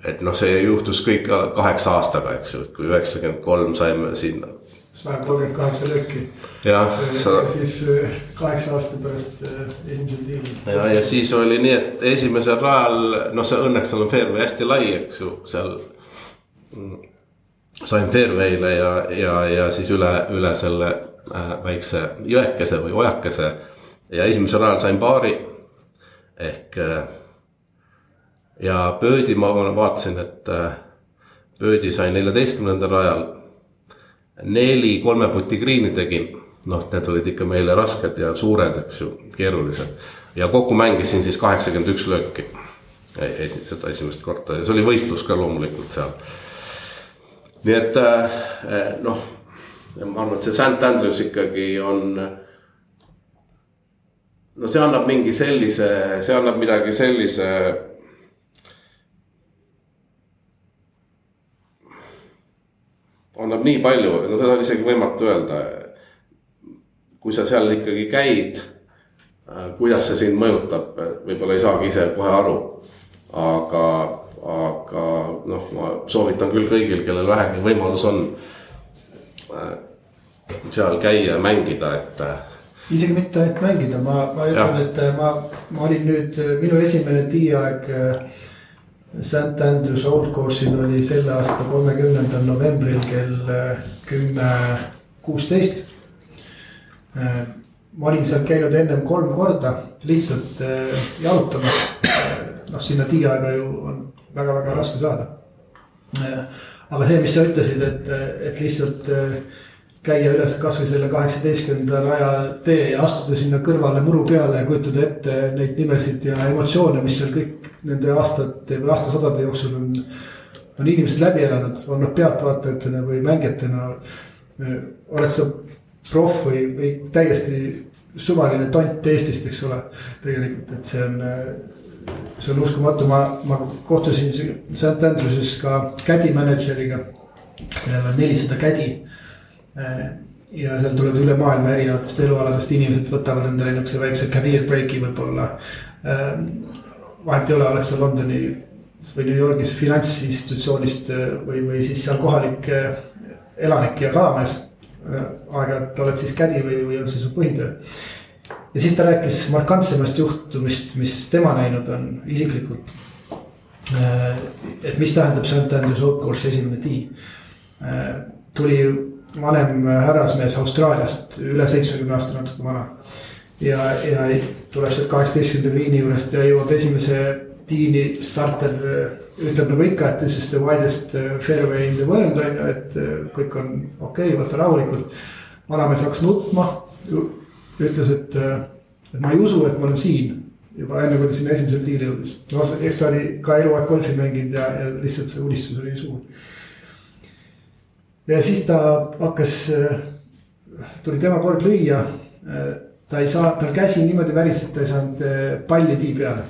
et noh, see juhtus kõik kaheksa aastaga, eks ju, kui üheksakümmend kolm saime sinna.
sajab kolmkümmend kaheksa lööki.
jah
siis kaheksa aasta pärast esimesel tiimil.
ja, ja siis oli nii, et esimesel rajal, noh, see õnneks seal on fairway hästi lai, eks ju, seal mm, sain fairway'le ja, ja, ja siis üle, üle selle väikse jõekese või ojakese. ja esimesel rajal sain paari ehk. Äh, ja Birdi ma vaatasin, et äh, Birdi sai neljateistkümnendal rajal. neli kolmeputi green'i tegin, noh, need olid ikka meile rasked ja suured, eks ju, keerulised. ja kokku mängisin siis kaheksakümmend üks lööki esimest, esimest korda ja see oli võistlus ka loomulikult seal. nii et noh ja ma arvan, et see St Andrews ikkagi on. no see annab mingi sellise, see annab midagi sellise. annab nii palju, no seda on isegi võimatu öelda. kui sa seal ikkagi käid, kuidas see sind mõjutab, võib-olla ei saagi ise kohe aru. aga, aga noh, ma soovitan küll kõigil, kellel vähegi võimalus on Äh, seal käia ja mängida, et. Äh,
isegi mitte ainult mängida, ma, ma ütlen, et äh, ma, ma olin nüüd minu esimene tiiaeg. St Andrews Old Course'il oli selle aasta kolmekümnendal novembril kell kümme kuusteist. ma olin seal käinud ennem kolm korda lihtsalt jalutamas. noh, sinna tiiaega ju on väga-väga raske saada aga see, mis sa ütlesid, et, et lihtsalt käia üles kasvõi selle kaheksateistkümnenda raja tee ja astuda sinna kõrvale muru peale ja kujutada ette neid nimesid ja emotsioone, mis seal kõik nende aastate või aastasadade jooksul on. on inimesed läbi elanud, on nad pealtvaatajatena või mängijatena. oled sa proff või, või täiesti suvaline tont Eestist, eks ole, tegelikult, et see on see on uskumatu, ma, ma kohtusin St Andrews'is ka kädi mänedžeriga, kellel on nelisada kädi ja seal tulevad üle maailma erinevatest elualadest inimesed võtavad endale niisuguse väikse career break'i võib-olla. Ähm, vahet ei ole, oled sa Londoni või New Yorgis finantsinstitutsioonist äh, või, või siis seal kohalik äh, elanik ja kalamees. Äh, aeg-ajalt oled siis kädi või, või on see su põhitöö. Ja siis ta rääkis markantsemast juhtumist, mis tema näinud on isiklikult. et mis tähendab St Andrews Oak Course esimene tee. tuli vanem härrasmees Austraaliast, üle seitsmekümne aasta natuke vana. ja, ja tuleb sealt kaheksateistkümnenda liini juurest ja jõuab esimese tiini starter. ütleb nagu ikka, et this is the widest uh, fairway in the world on ju, et kõik on okei okay,, võta rahulikult. vanamees hakkas nutma, ütles, et, uh, et ma ei usu, et ma olen siin juba enne, kui ta sinna esimesele tiili jõudis. no eks ta oli ka eluaeg golfi mänginud ja, ja lihtsalt see unistus oli nii suur ja siis ta hakkas, tuli tema kord lüüa. ta ei saa, tal käsi niimoodi värises, et ta ei saanud palli tee peale.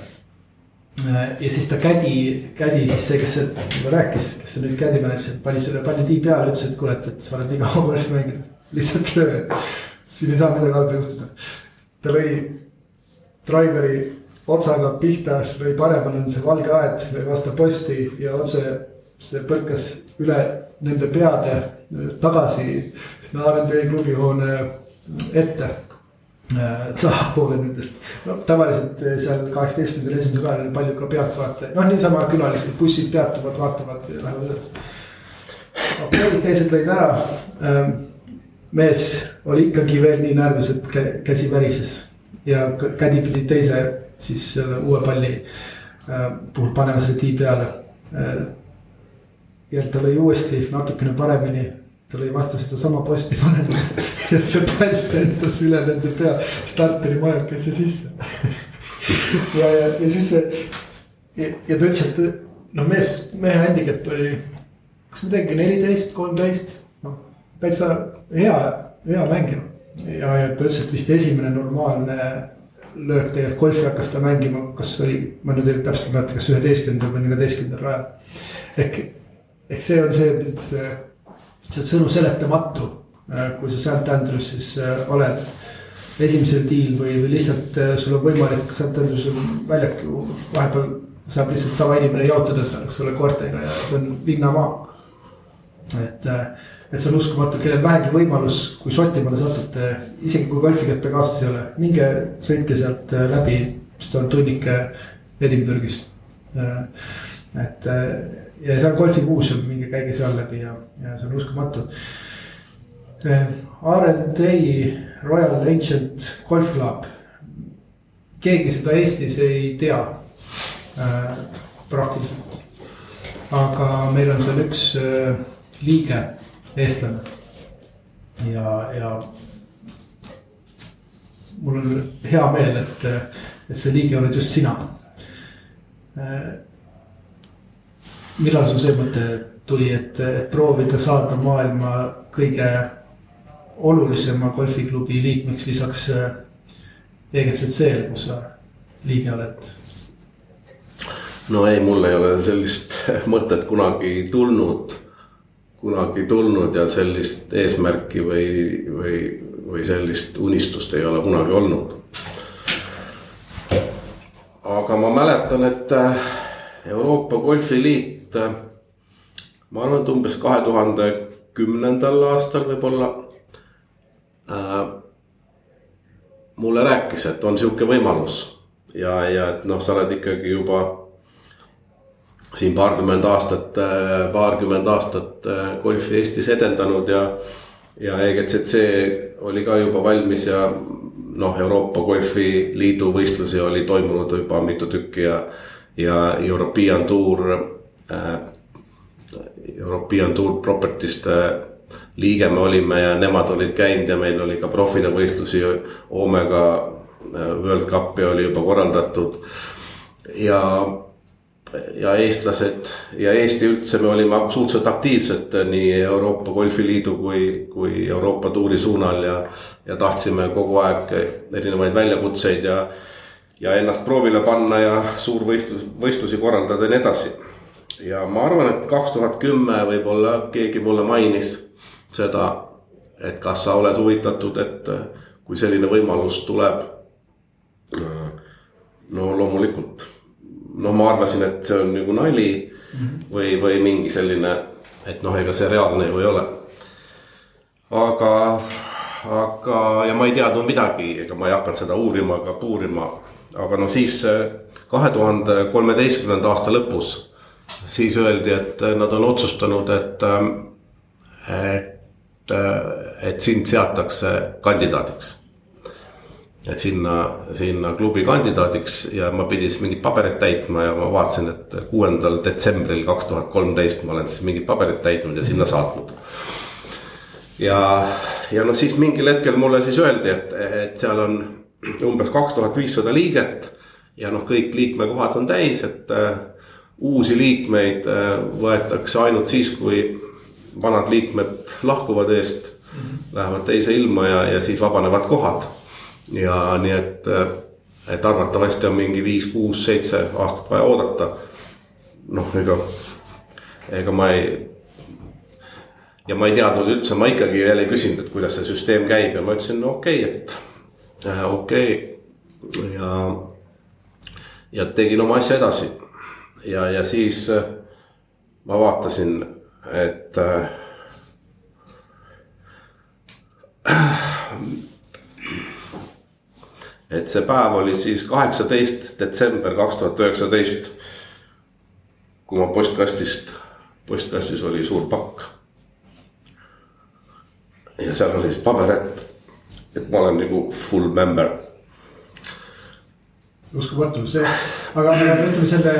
ja siis ta kädi, kädi siis see, kes juba rääkis, kes on nüüd kädi mänedžer, pani selle palli tee peale, ütles, et kuule, et, et sa oled nii kaua golfi mänginud, lihtsalt löö, siin ei saa midagi halba juhtuda. ta lõi driveri otsaga pihta, lõi paremale see valge aed, lõi vastu posti ja otse see põrkas üle nende peade tagasi sinna RMD klubihoone ette tahapoole nendest. no tavaliselt seal kaheksateistkümnendal esimesel päeval oli palju ka pealtvaatajaid, noh niisama külalised, bussid peatuvad, vaatavad ja lähevad edasi. okei okay,, teised lõid ära. Ähm, mees oli ikkagi veel nii närvis, et käsi värises. Ja kädi pidi teise siis selle uue palli äh, puhul panema selle tee peale. Äh, ja ta lõi uuesti natukene paremini. ta lõi vastu sedasama posti paremini ja see pall lendas üle nende pea starteri majakesse sisse. Ja, ja, ja siis see ja, ja ta ütles, et no mees, mehe handicap oli, kas midagi neliteist, kolmteist, täitsa hea, hea mängija. ja, ja ta ütles, et vist esimene normaalne löök tegelikult golfi hakkas ta mängima, kas oli, ma nüüd ei täpselt ei mäleta, kas üheteistkümnendal või neljateistkümnendal rajal. ehk ehk see on see, mis see on sõnu seletamatu, äh, kui sa St Andrews'is äh, oled esimesel tiil või, või lihtsalt äh, sul on võimalik, St Andrews on väljak ju vahepeal saab lihtsalt tavainimene jaotada seal, eks ole, koertega ja see on linnamaa. et, et see on uskumatu, kellel vähegi võimalus, kui Šotimaale satute, isegi kui golfikeppe kaasas ei ole, minge sõitke sealt läbi, sest on tunnike Edinburgh'ist. et ja seal golfikuuseum, minge käige seal läbi ja, ja see on uskumatu. RND Royal Ancient Golf Club. keegi seda Eestis ei tea äh, praktiliselt. aga meil on seal üks äh, liige, eestlane. ja, ja mul on hea meel, et, et see liige oled just sina millal sul see mõte tuli, et, et proovida saada maailma kõige olulisema golfiklubi liikmeks lisaks EGCC-le, kus sa liige oled?
no ei, mul ei ole sellist mõtet kunagi tulnud, kunagi tulnud ja sellist eesmärki või, või, või sellist unistust ei ole kunagi olnud. aga ma mäletan, et Euroopa Golfiliit äh, ma arvan, et umbes kahe tuhande kümnendal aastal võib-olla äh,. mulle rääkis, et on sihuke võimalus ja, ja et noh, sa oled ikkagi juba siin paarkümmend aastat, äh, paarkümmend aastat äh, golfi Eestis edendanud ja. ja EGCC oli ka juba valmis ja noh, Euroopa Golfiliidu võistlusi oli toimunud juba mitu tükki ja. ja European Tour Äh, European Tour Properties'te liige me olime ja nemad olid käinud ja meil oli ka profide võistlusi. Omega World Cupi oli juba korraldatud ja ja eestlased ja Eesti üldse, me olime suhteliselt aktiivsed nii Euroopa Golfiliidu kui, kui Euroopa tuuri suunal ja. ja tahtsime kogu aeg erinevaid väljakutseid ja, ja ennast proovile panna ja suurvõistlus, võistlusi korraldada ja nii edasi. ja ma arvan, et kaks tuhat kümme võib-olla keegi mulle mainis seda, et kas sa oled huvitatud, et kui selline võimalus tuleb. no loomulikult no ma arvasin, et see on nagu nali mm -hmm. või, või mingi selline, et noh, ega see reaalne ju ei ole. aga, aga ja ma ei teadnud midagi, ega ma ei hakanud seda uurima ega puurima. aga no siis kahe tuhande kolmeteistkümnenda aasta lõpus, siis öeldi, et nad on otsustanud, et, et, et sind seatakse kandidaadiks et sinna, sinna klubi kandidaadiks ja ma pidin siis mingeid pabereid täitma ja ma vaatasin, et kuuendal detsembril kaks tuhat kolmteist ma olen siis mingeid pabereid täitnud ja sinna saatnud. ja, ja noh, siis mingil hetkel mulle siis öeldi, et, et seal on umbes kaks tuhat viissada liiget. ja noh, kõik liikmekohad on täis, et uh, uusi liikmeid uh, võetakse ainult siis, kui vanad liikmed lahkuvad eest mm, -hmm. lähevad teise ilma ja, ja siis vabanevad kohad ja nii et, et arvatavasti on mingi viis, kuus, seitse aastat vaja oodata. noh, ega, ega ma ei. ja ma ei teadnud üldse, ma ikkagi veel ei küsinud, et kuidas see süsteem käib ja ma ütlesin, no okei okay,, et äh, okei okay. ja. ja tegin oma asja edasi ja, ja siis äh, ma vaatasin, et äh, et see päev oli siis kaheksateist detsember kaks tuhat üheksateist. kui ma postkastist, postkastis oli suur pakk. ja seal oli siis paber, et, et ma olen nagu full member.
uskumatu, see, aga ütleme selle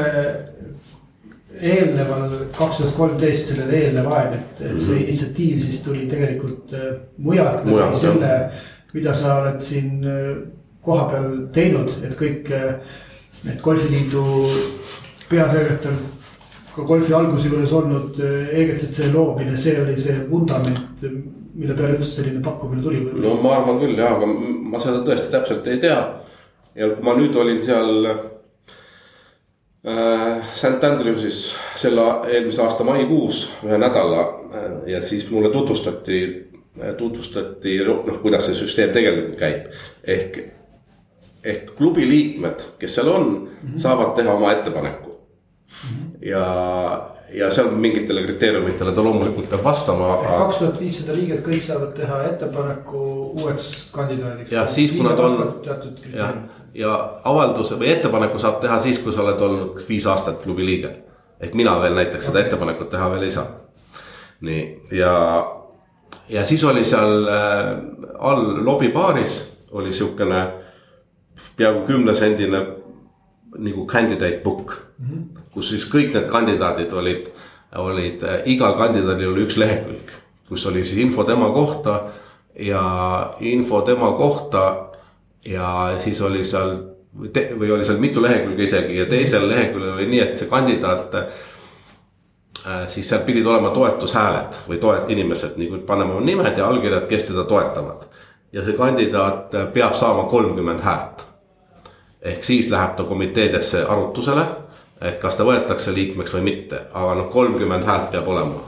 eelneval kaks tuhat kolmteist, sellele eelnev aeg, et, et see -hmm. initsiatiiv siis tuli tegelikult äh, mujalt, mujalt, selle, mida sa oled siin äh, koha peal teinud, et kõik need golfiliidu peasekretär, ka golfi alguse juures olnud EGCC loomine, see oli see vundament, mille peale üldse selline pakkumine tuli
no ma arvan küll jah, aga ma seda tõesti täpselt ei tea. ja kui ma nüüd olin seal äh, St Andrewsis selle eelmise aasta maikuus ühe nädala ja siis mulle tutvustati, tutvustati noh, kuidas see süsteem tegelikult käib. ehk ehk klubi liikmed, kes seal on mm, -hmm. saavad teha oma ettepaneku mm. -hmm. ja, ja seal mingitele kriteeriumitele ta loomulikult peab vastama.
kaks tuhat viissada liiget, kõik saavad teha ettepaneku uueks kandidaadiks.
jah, siis kui nad on. jah, ja avalduse või ettepaneku saab teha siis, kui sa oled olnud viis aastat klubi liige. ehk mina veel näiteks seda ettepanekut teha veel ei saa. nii ja, ja siis oli seal äh, all lobibaaris oli sihukene peaaegu kümnesendine nagu candidate book mm. -hmm. kus siis kõik need kandidaadid olid, olid äh, igal kandidaadil oli üks lehekülg, kus oli siis info tema kohta ja info tema kohta. ja siis oli seal või oli seal mitu lehekülge isegi ja teisel leheküljel oli nii, et see kandidaat äh,. siis seal pidid olema toetushääled või toet-, inimesed nagu paneme oma nimed ja allkirjad, kes teda toetavad. ja see kandidaat peab saama kolmkümmend häält ehk siis läheb ta komiteedesse arutusele, et kas ta võetakse liikmeks või mitte, aga noh, kolmkümmend häält peab olema.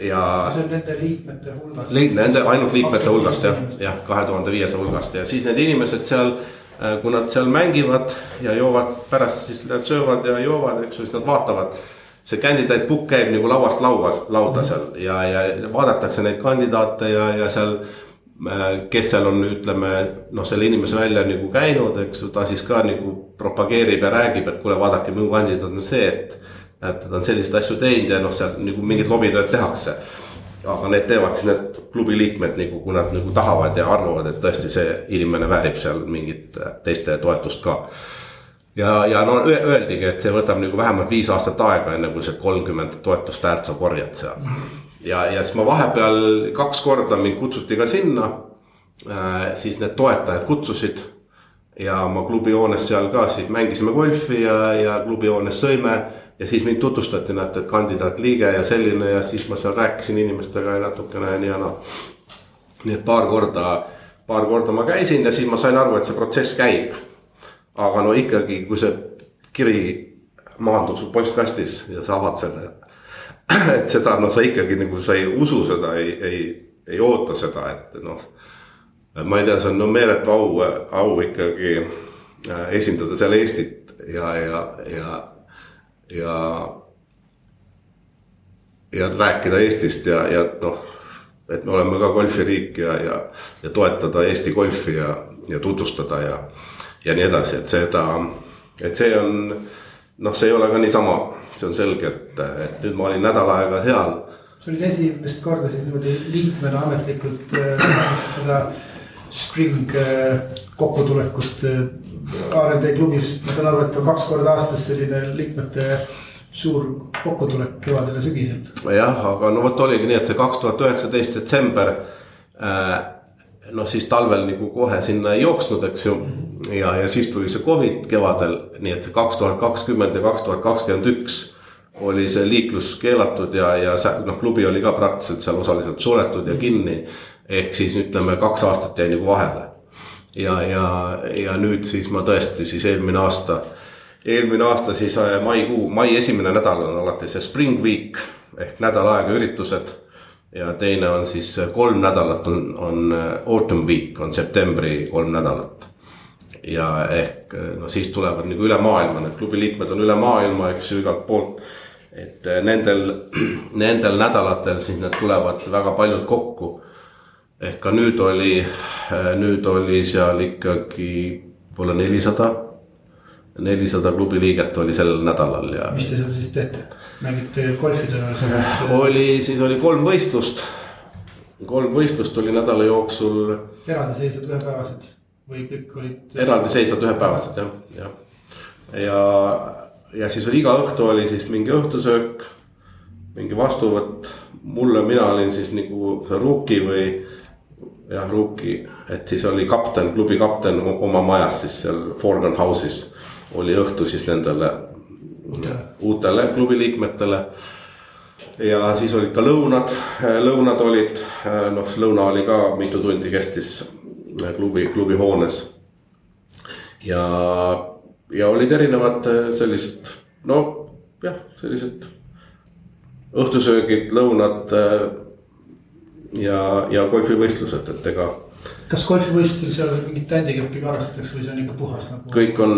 ja. see on nende liikmete hulgast.
Nende ainult liikmete hulgast jah, jah, kahe tuhande viiesaja hulgast ja siis need inimesed seal äh, kui nad seal mängivad ja joovad pärast siis nad söövad ja joovad, eks ju, siis nad vaatavad. see kandidaat book käib nagu lauast lauas, lauda mhm. seal ja, ja vaadatakse neid kandidaate ja, ja seal kes seal on, ütleme noh, selle inimese välja nagu käinud, eks ju, ta siis ka nagu propageerib ja räägib, et kuule, vaadake, minu kandidaat on see, et. et ta on selliseid asju teinud ja noh, seal nagu mingit lobitööd tehakse. aga need teevad siis need klubi liikmed nagu, kui nad nagu tahavad ja arvavad, et tõesti see inimene väärib seal mingit äh, teiste toetust ka ja, ja no öeldigi, et see võtab nagu vähemalt viis aastat aega, enne kui see kolmkümmend toetust häält sa korjad seal. Ja, ja siis ma vahepeal kaks korda mind kutsuti ka sinna äh,. siis need toetajad kutsusid ja ma klubihoones seal ka siis mängisime golfi ja, ja klubihoones sõime. ja siis mind tutvustati, näete, et kandidaatliige ja selline ja siis ma seal rääkisin inimestega natukene nii ja naa. nii et paar korda, paar korda ma käisin ja siis ma sain aru, et see protsess käib. aga no ikkagi, kui see kiri maandub su postkastis ja sa avad selle. et seda, no sa ikkagi nagu sa ei usu seda, ei, ei, ei oota seda, et noh ma ei tea, see on no meeletu au, au ikkagi äh, esindada seal Eestit ja, ja, ja, ja. ja rääkida Eestist ja, ja noh, et me oleme ka golfiriik ja, ja, ja toetada Eesti golfi ja, ja tutvustada ja, ja nii edasi, et seda, et see on. noh, see ei ole ka niisama, see on selge, et, et nüüd ma olin nädal aega seal.
sa olid esimest korda siis niimoodi liikmena ametlikult äh, seda spring äh, kokkutulekut äh, RLD klubis. ma saan aru, et on kaks korda aastas selline liikmete suur kokkutulek kevadel ja sügisel.
jah, aga no vot oligi nii, et see kaks tuhat üheksateist detsember äh,. Noh, siis talvel nagu kohe sinna ei jooksnud, eks ju. ja, ja siis tuli see Covid kevadel, nii et kaks tuhat kakskümmend ja kaks tuhat kakskümmend üks oli see liiklus keelatud ja, ja noh, klubi oli ka praktiliselt seal osaliselt suletud ja kinni ehk siis ütleme, kaks aastat jäi nagu vahele. ja, ja, ja nüüd siis ma tõesti siis eelmine aasta, eelmine aasta siis äh, maikuu, mai esimene nädal on alati see spring week ehk nädal aega üritused. Ja teine on siis äh, kolm nädalat on, on äh, autumn week on septembri kolm nädalat. ja ehk no siis tulevad nagu üle maailma, need klubi liikmed on üle maailma, eks ju igalt poolt et nendel, nendel nädalatel siis need tulevad väga paljud kokku ehk ka nüüd oli, nüüd oli seal ikkagi võib-olla nelisada, nelisada klubi liiget oli sel nädalal ja.
mis te seal siis teete, mängite golfi tõenäoliselt?
oli, siis oli kolm võistlust, kolm võistlust oli nädala jooksul.
eraldiseisvad ühepäevased või kõik olid?
eraldiseisvad ühepäevased jah, jah. ja, ja siis oli iga õhtu oli siis mingi õhtusöök, mingi vastuvõtt. mulle, mina olin siis nagu rookie või jah, rookie, et siis oli kapten, klubi kapten oma majas siis seal Forgan House'is. oli õhtu siis nendele uutele, uutele klubi liikmetele. ja siis olid ka lõunad, lõunad olid, noh, lõuna oli ka mitu tundi kestis klubi, klubi hoones. ja, ja olid erinevad sellised, no jah, sellised õhtusöögid, lõunad ja, ja golfivõistlused, et ega.
kas golfivõistlustel seal mingit handicap'i ka arvestatakse või see on ikka puhas nagu?
kõik on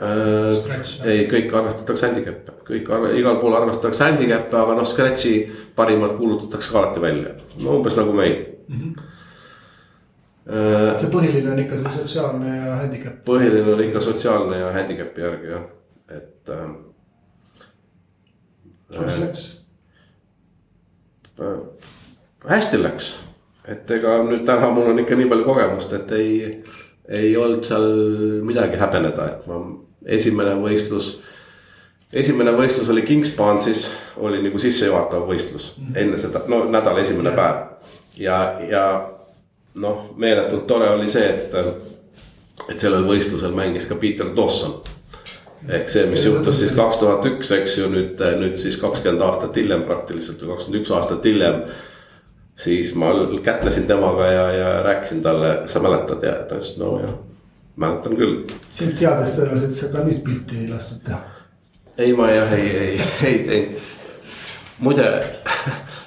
äh,. ei, kõik arvestatakse handicap'e, kõik arve, igal pool arvestatakse handicap'e, aga noh, scratch'i parimad kuulutatakse ka alati välja, no umbes nagu meil mm. -hmm
see põhiline on ikka see sotsiaalne ja handicap.
põhiline on ikka sotsiaalne ja handicap'i järgi jah, et äh,.
kuidas läks
äh,? hästi läks, et ega nüüd täna mul on ikka nii palju kogemust, et ei, ei olnud seal midagi häbeneda, et ma esimene võistlus. esimene võistlus oli Kingspansis, oli nagu sissejuhatav võistlus -hmm. enne seda, no nädala esimene päev. ja, ja noh, meeletult tore oli see, et, et sellel võistlusel mängis ka Peter Dawson ehk see, mis juhtus siis kaks tuhat üks, eks ju, nüüd, nüüd siis kakskümmend aastat hiljem praktiliselt või kakskümmend üks aastat hiljem siis ma kätlesin temaga ja, ja rääkisin talle, kas sa mäletad ja ta ütles no jah, mäletan küll.
sind teades tõenäoliselt sa ka nüüd pilti ei lastud teha?
ei, ma jah, ei, ei, ei teinud. muide,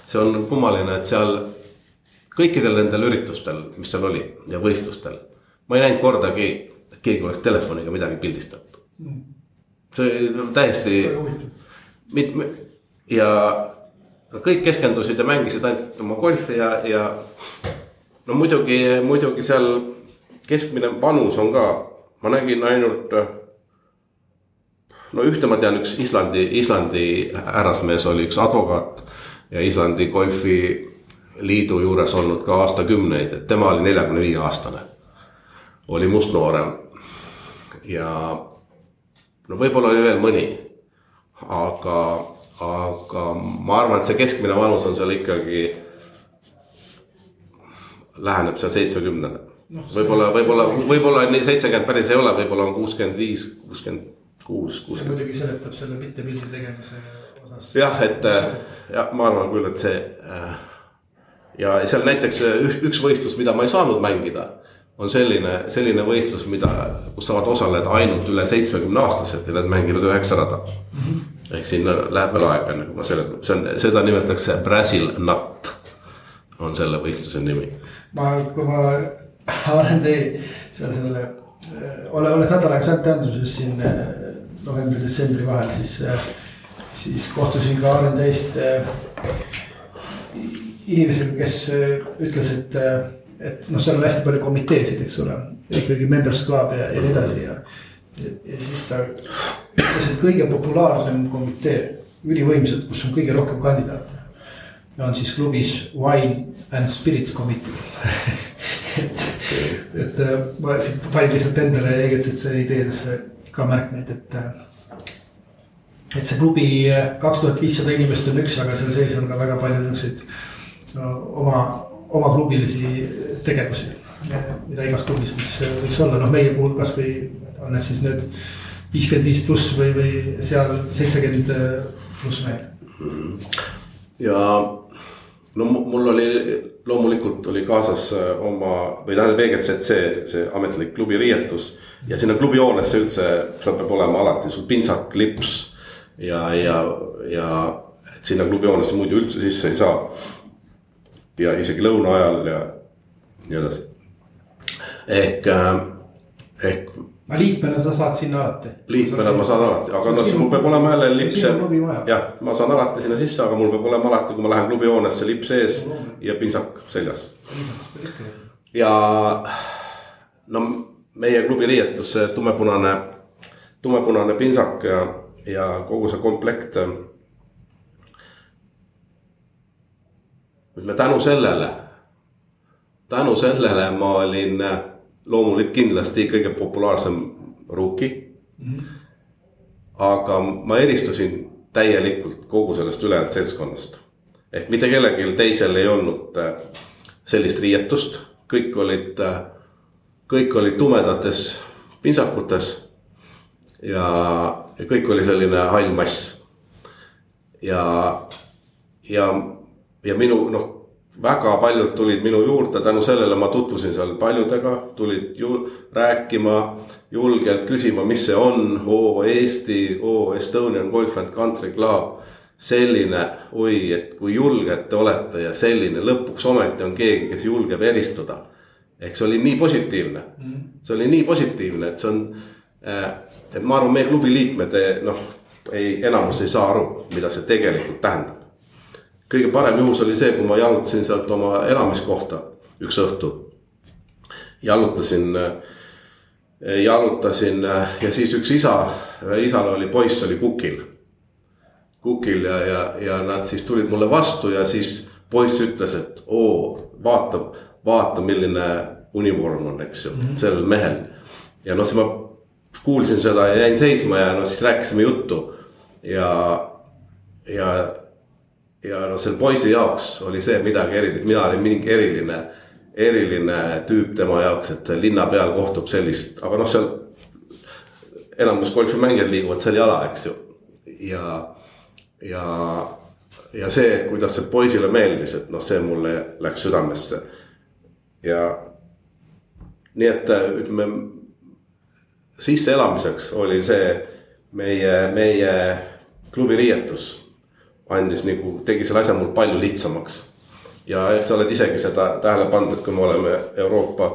see on kummaline, et seal kõikidel nendel üritustel, mis seal oli ja võistlustel. ma ei näinud kordagi, et keegi oleks telefoniga midagi pildistanud mm.. see täiesti. mitme ja kõik keskendusid ja mängisid ainult oma golfi ja, ja no muidugi, muidugi seal keskmine vanus on ka, ma nägin ainult. no ühte ma tean, üks Islandi, Islandi härrasmees oli üks advokaat ja Islandi golfiliidu juures olnud ka aastakümneid, et tema oli neljakümne viie aastane. oli mustnoorem ja no võib-olla oli veel mõni, aga aga ma arvan, et see keskmine vanus on seal ikkagi. läheneb seal seitsmekümnele võib-olla, võib-olla, võib-olla seitsekümmend päris ei ole, võib-olla on kuuskümmend viis, kuuskümmend kuus.
see muidugi seletab selle mitte pildi tegemise osas.
jah, et jah, ma arvan küll, et see. ja seal näiteks üks võistlus, mida ma ei saanud mängida on selline, selline võistlus, mida, kus saavad osaleda ainult üle seitsmekümne aastased ja nad mängivad üheksa rada mm. -hmm. ehk sinna läheb veel aega, enne kui ma selle, see on, seda nimetatakse Brazil Nut. on selle võistluse nimi.
ma, kui ma olen teie seal selle, ole, olles nädal aega Andrews'is siin eh, novembri-detsembri vahel, siis, eh, siis kohtusin ka eh, inimesega, kes ütles, et et noh, seal on hästi palju komiteesid, eks ole, ikkagi members club ja, ja nii edasi ja. ja siis ta ütles, et kõige populaarsem komitee, ülivõimsad, kus on kõige rohkem kandidaate. on siis klubis Wine and Spirits Committee et, et ma siit panin lihtsalt endale EGCC ideedesse ka märkmeid, et. et see klubi kaks tuhat viissada inimest on üks, aga seal sees on ka väga palju niisuguseid no, oma oma klubilisi tegevusi, mida igas klubis võiks, võiks olla, noh, meie puhul kasvõi on need siis need viiskümmend viis pluss või, või seal seitsekümmend pluss mehed.
ja no mul oli loomulikult oli kaasas oma või tähendab VGCC see ametlik klubi riietus ja sinna klubi hoonesse üldse, seal peab olema alati sul pintsak, lips ja, ja, ja sinna klubi hoonesse muidu üldse sisse ei saa ja isegi lõuna ajal ja nii edasi. ehk, äh, ehk.
Aga liikmena sa saad sinna alati?
liikmena ma saan alati, aga noh, mul peab olema jälle lips. jah, ma saan alati sinna sisse, aga mul peab olema alati, kui ma lähen klubihoonesse, lips ees ja pintsak seljas. ja no meie klubi riietus, see tumepunane, tumepunane pintsak ja, ja kogu see komplekt ütleme tänu sellele, tänu sellele ma olin loomulikult kindlasti kõige populaarsem rookie mm. -hmm. aga ma eristusin täielikult kogu sellest ülejäänud seltskonnast. ehk mitte kellelgi teisel ei olnud äh, sellist riietust, kõik olid, äh, kõik olid tumedates pintsakutes. ja, ja kõik oli selline hall mass. ja, ja ja minu noh, väga paljud tulid minu juurde, tänu sellele ma tutvusin seal paljudega, tulid ju rääkima, julgelt küsima, mis see on, oo Eesti, oo Estonian Golf and Country Club. selline, oi, et kui julged te olete ja selline, lõpuks ometi on keegi, kes julgeb eristuda. ehk see oli nii positiivne, mm. see oli nii positiivne, et see on, äh, et ma arvan, meie klubi liikmed noh, ei, enamus ei saa aru, mida see tegelikult tähendab kõige parem juhus oli see, kui ma jalutasin sealt oma elamiskohta üks õhtu. jalutasin, jalutasin ja siis üks isa, isal oli poiss oli kukil. kukil ja, ja, ja nad siis tulid mulle vastu ja siis poiss ütles, et oo, vaata, vaata, milline univorm on, eks ju mm, -hmm. sellel mehel. ja noh, siis ma kuulsin seda ja jäin seisma ja noh, siis rääkisime juttu ja, ja ja noh, selle poisi jaoks oli see midagi erilist, mina olin mingi eriline, eriline tüüp tema jaoks, et linna peal kohtub sellist, aga noh, seal. enamus golfimängijad liiguvad seal jala, eks ju, ja, ja, ja see, kuidas see poisile meeldis, et noh, see mulle läks südamesse. ja nii et ütleme sisseelamiseks oli see meie, meie klubi riietus andis nagu, tegi selle asja mul palju lihtsamaks. ja eks sa oled isegi seda tähele pannud, et kui me oleme Euroopa,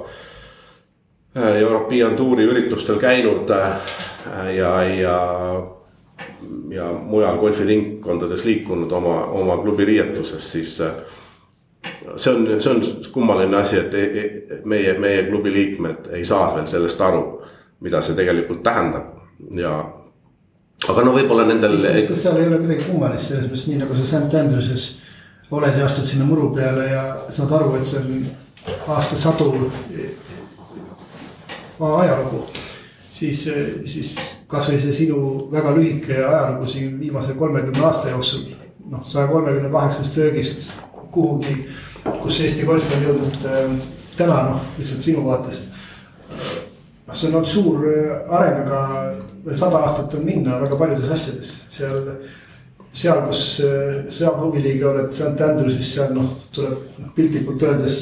äh, European Touri üritustel käinud äh, ja, ja, ja mujal golfiringkondades liikunud oma, oma klubi riietuses, siis äh, see on, see on kummaline asi, et e, e, meie, meie klubi liikmed ei saa veel sellest aru, mida see tegelikult tähendab ja aga no võib-olla nendel.
seal ei ole midagi kummalist selles mõttes, nii nagu sa St Andrews'is oled ja astud sinna muru peale ja saad aru, et see on aastasadu ajalugu. siis, siis kasvõi see sinu väga lühike ajalugu siin viimase kolmekümne aasta jooksul. noh, saja kolmekümne kaheksast löögist kuhugi, kus Eesti golf on jõudnud äh, täna noh, lihtsalt sinu vaatest. Noh, see on olnud suur äh, areng, aga veel sada aastat on minna väga paljudes asjades, seal seal, kus äh, sa klubi liige oled, St Andrewsis, seal noh, tuleb noh, piltlikult öeldes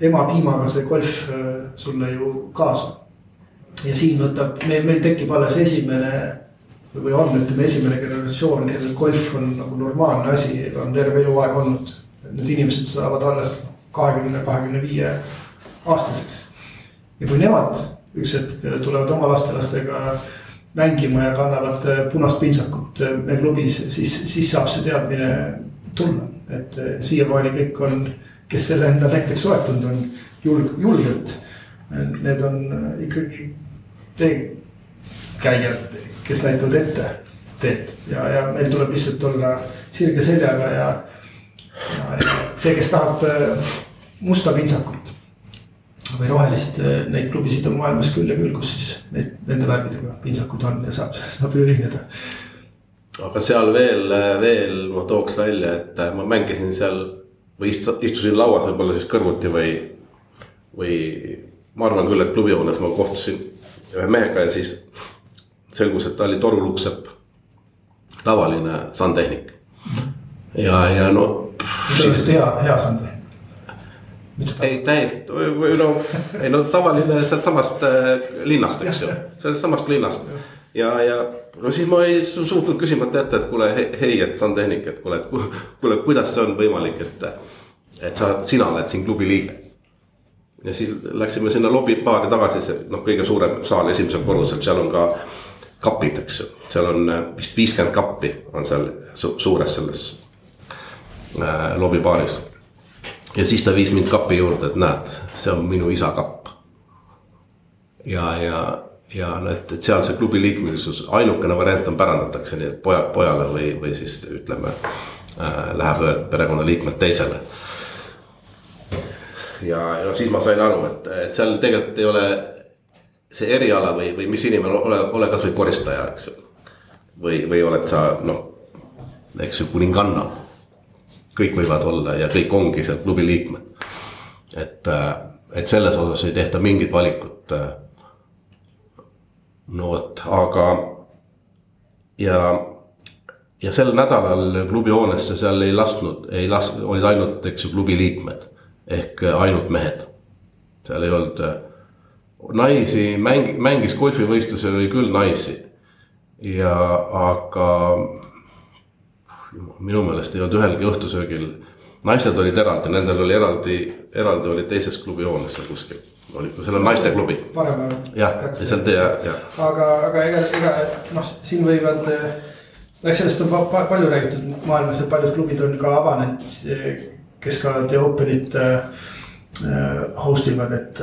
emapiimaga see golf äh, sulle ju kaasa. ja siin võtab, meil, meil tekib alles esimene või on, ütleme esimene generatsioon, kellel golf on nagu normaalne asi, on terve eluaeg olnud. Need inimesed saavad alles kahekümne, kahekümne viie aastaseks. Ja kui nemad üks hetk tulevad oma lastelastega mängima ja kannavad punast pintsakut meil klubis, siis, siis saab see teadmine tulla, et siiamaani kõik on kes selle enda näiteks soetanud on julg, julgelt. Need on ikkagi teekäijad, kes näitavad ette teed ja, ja meil tuleb lihtsalt olla sirge seljaga ja, ja, ja see, kes tahab äh, musta pintsakut või rohelist, äh, neid klubisid on maailmas küll ja küll, kus siis neid, nende värvidega pintsakud on ja saab, saab ühineda.
aga seal veel, veel ma tooks välja, et ma mängisin seal või istusin lauas võib-olla siis kõrvuti või, või ma arvan küll, et klubihoones ma kohtusin ühe mehega ja siis selgus, et ta oli torulukksepp. tavaline sandtehnik. ja, ja no.
tõeliselt hea, hea sandtehnik.
Ei täiesti või no, ei no tavaline sealtsamast äh, linnast, eks ju, sellest samast linnast ja, ja no siis ma ei suutnud küsimata jätta, et kuule, hei, et sandtehnik, et kuule, et kuule, kuidas see on võimalik, et. et sa, sina oled siin klubi liige. ja siis läksime sinna lobibaari tagasi, see noh, kõige suurem saal esimesel korrusel, seal on ka kapid, eks ju. seal on äh, vist viiskümmend kappi on seal su suures selles äh, lobibaaris. Ja siis ta viis mind kapi juurde, et näed, see on minu isa kapp. ja, ja ja no et, et seal see klubi liikmelisus, ainukene variant on pärandatakse nii, et pojad pojale või, või siis ütleme äh,. Läheb ühelt perekonnaliikmelt teisele. ja, ja siis ma sain aru, et, et seal tegelikult ei ole see eriala või, või mis inimene ole, ole kasvõi koristaja, eks ju. või, või oled sa noh, eks ju, kuninganna. Kõik võivad olla ja kõik ongi seal klubi liikmed. et, äh, et selles osas ei tehta mingit valikut äh, no vot, aga ja, ja sel nädalal klubi hoonesse seal ei lasknud, ei las-, olid ainult, eks ju, klubi liikmed ehk ainult mehed. seal ei olnud naisi, mäng-, mängis golfivõistlusel oli küll naisi. ja aga minu meelest ei olnud ühelgi õhtusöögil, naised olid eraldi, nendel oli eraldi, eraldi oli teises klubi hoones seal kuskil oli, seal on naisteklubi.
paremal.
jah, ja seal tee, jah.
aga, aga ega, ega noh, siin võivad, eks sellest on pa, palju räägitud maailmas, et paljud klubid on ka avanenud, kes ka The Openit äh, host ivad, et.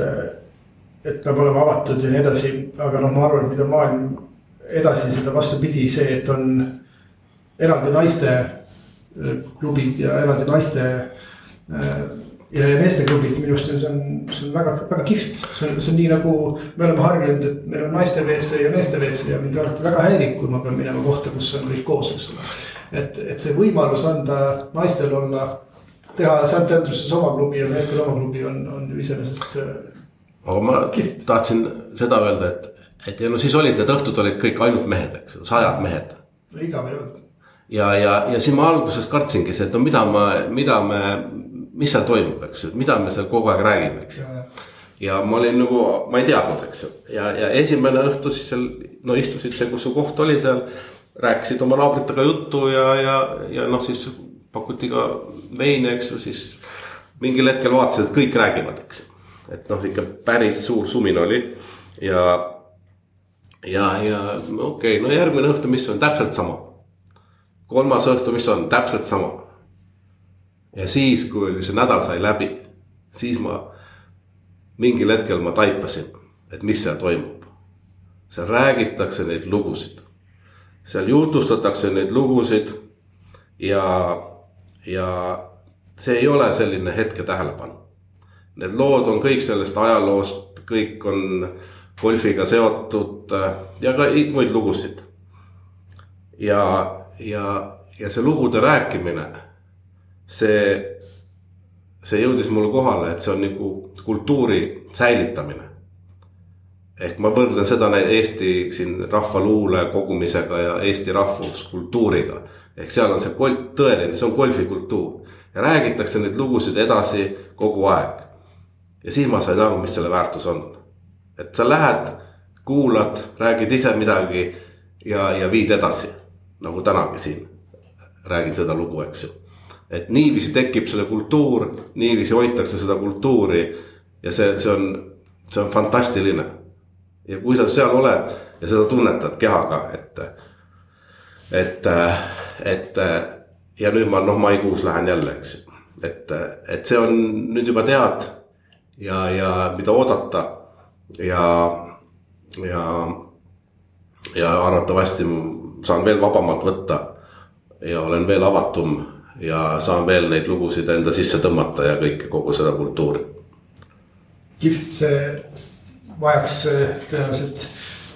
et peab olema avatud ja nii edasi, aga noh, ma arvan, et mida maailm edasi, seda vastupidi, see, et on eraldi naiste klubid ja eraldi naiste äh, ja, meesteklubid minu arust see on, see on väga, väga kihvt, see on, see on nii nagu me oleme harjunud, et meil on naiste WC ja meeste WC ja mind alati väga häirib, kui ma pean minema kohta, kus on kõik koos, eks ole. et, et see võimalus anda naistel olla, teha St Andrews'is oma klubi ja meestel oma klubi on, on ju iseenesest. Äh,
aga ma kihvt. tahtsin seda öelda, et, et ja no siis olid need õhtud olid kõik ainult mehed, eks ju, sajad mehed.
no igav ei olnud
ja, ja, ja siis ma alguses kartsingi, et no mida ma, mida me mis seal toimub, eks ju, mida me seal kogu aeg räägime, eks ju. ja ma olin nagu, ma ei teadnud, eks ju, ja, ja esimene õhtu siis seal, no istusid seal, kus su koht oli seal. rääkisid oma naabritega juttu ja, ja, ja noh, siis pakuti ka veini, eks ju, siis mingil hetkel vaatasid, et kõik räägivad, eks ju. et noh, ikka päris suur sumin oli ja, ja, ja okei okay,, no järgmine õhtu, mis on täpselt sama. Kolmas õhtu, mis on täpselt sama ja siis, kui see nädal sai läbi, siis ma mingil hetkel ma taipasin, et mis seal toimub. seal räägitakse neid lugusid, seal jutustatakse neid lugusid ja, ja see ei ole selline hetke tähelepanu. Need lood on kõik sellest ajaloost, kõik on golfiga seotud äh, ja ka muid lugusid. ja, ja, ja see lugude rääkimine, see, see jõudis mulle kohale, et see on nagu kultuuri säilitamine. ehk ma võrdlen seda Eesti siin rahvaluule kogumisega ja Eesti rahvuskultuuriga. ehk seal on see golf, tõeline, see on golfikultuur ja räägitakse neid lugusid edasi kogu aeg. ja siis ma sain aru, mis selle väärtus on et sa lähed, kuulad, räägid ise midagi ja, ja viid edasi. Nagu tänagi siin räägin seda lugu, eks ju. et niiviisi tekib selle kultuur, niiviisi hoitakse seda kultuuri ja see, see on, see on fantastiline. ja kui sa seal oled ja seda tunnetad kehaga, et, et, et ja nüüd ma noh, maikuus lähen jälle, eks ju. et, et see on nüüd juba tead ja, ja mida oodata ja, ja, ja arvatavasti saan veel vabamalt võtta ja olen veel avatum ja saan veel neid lugusid enda sisse tõmmata ja kõike, kogu seda kultuuri.
kihvt, see vajaks tõenäoliselt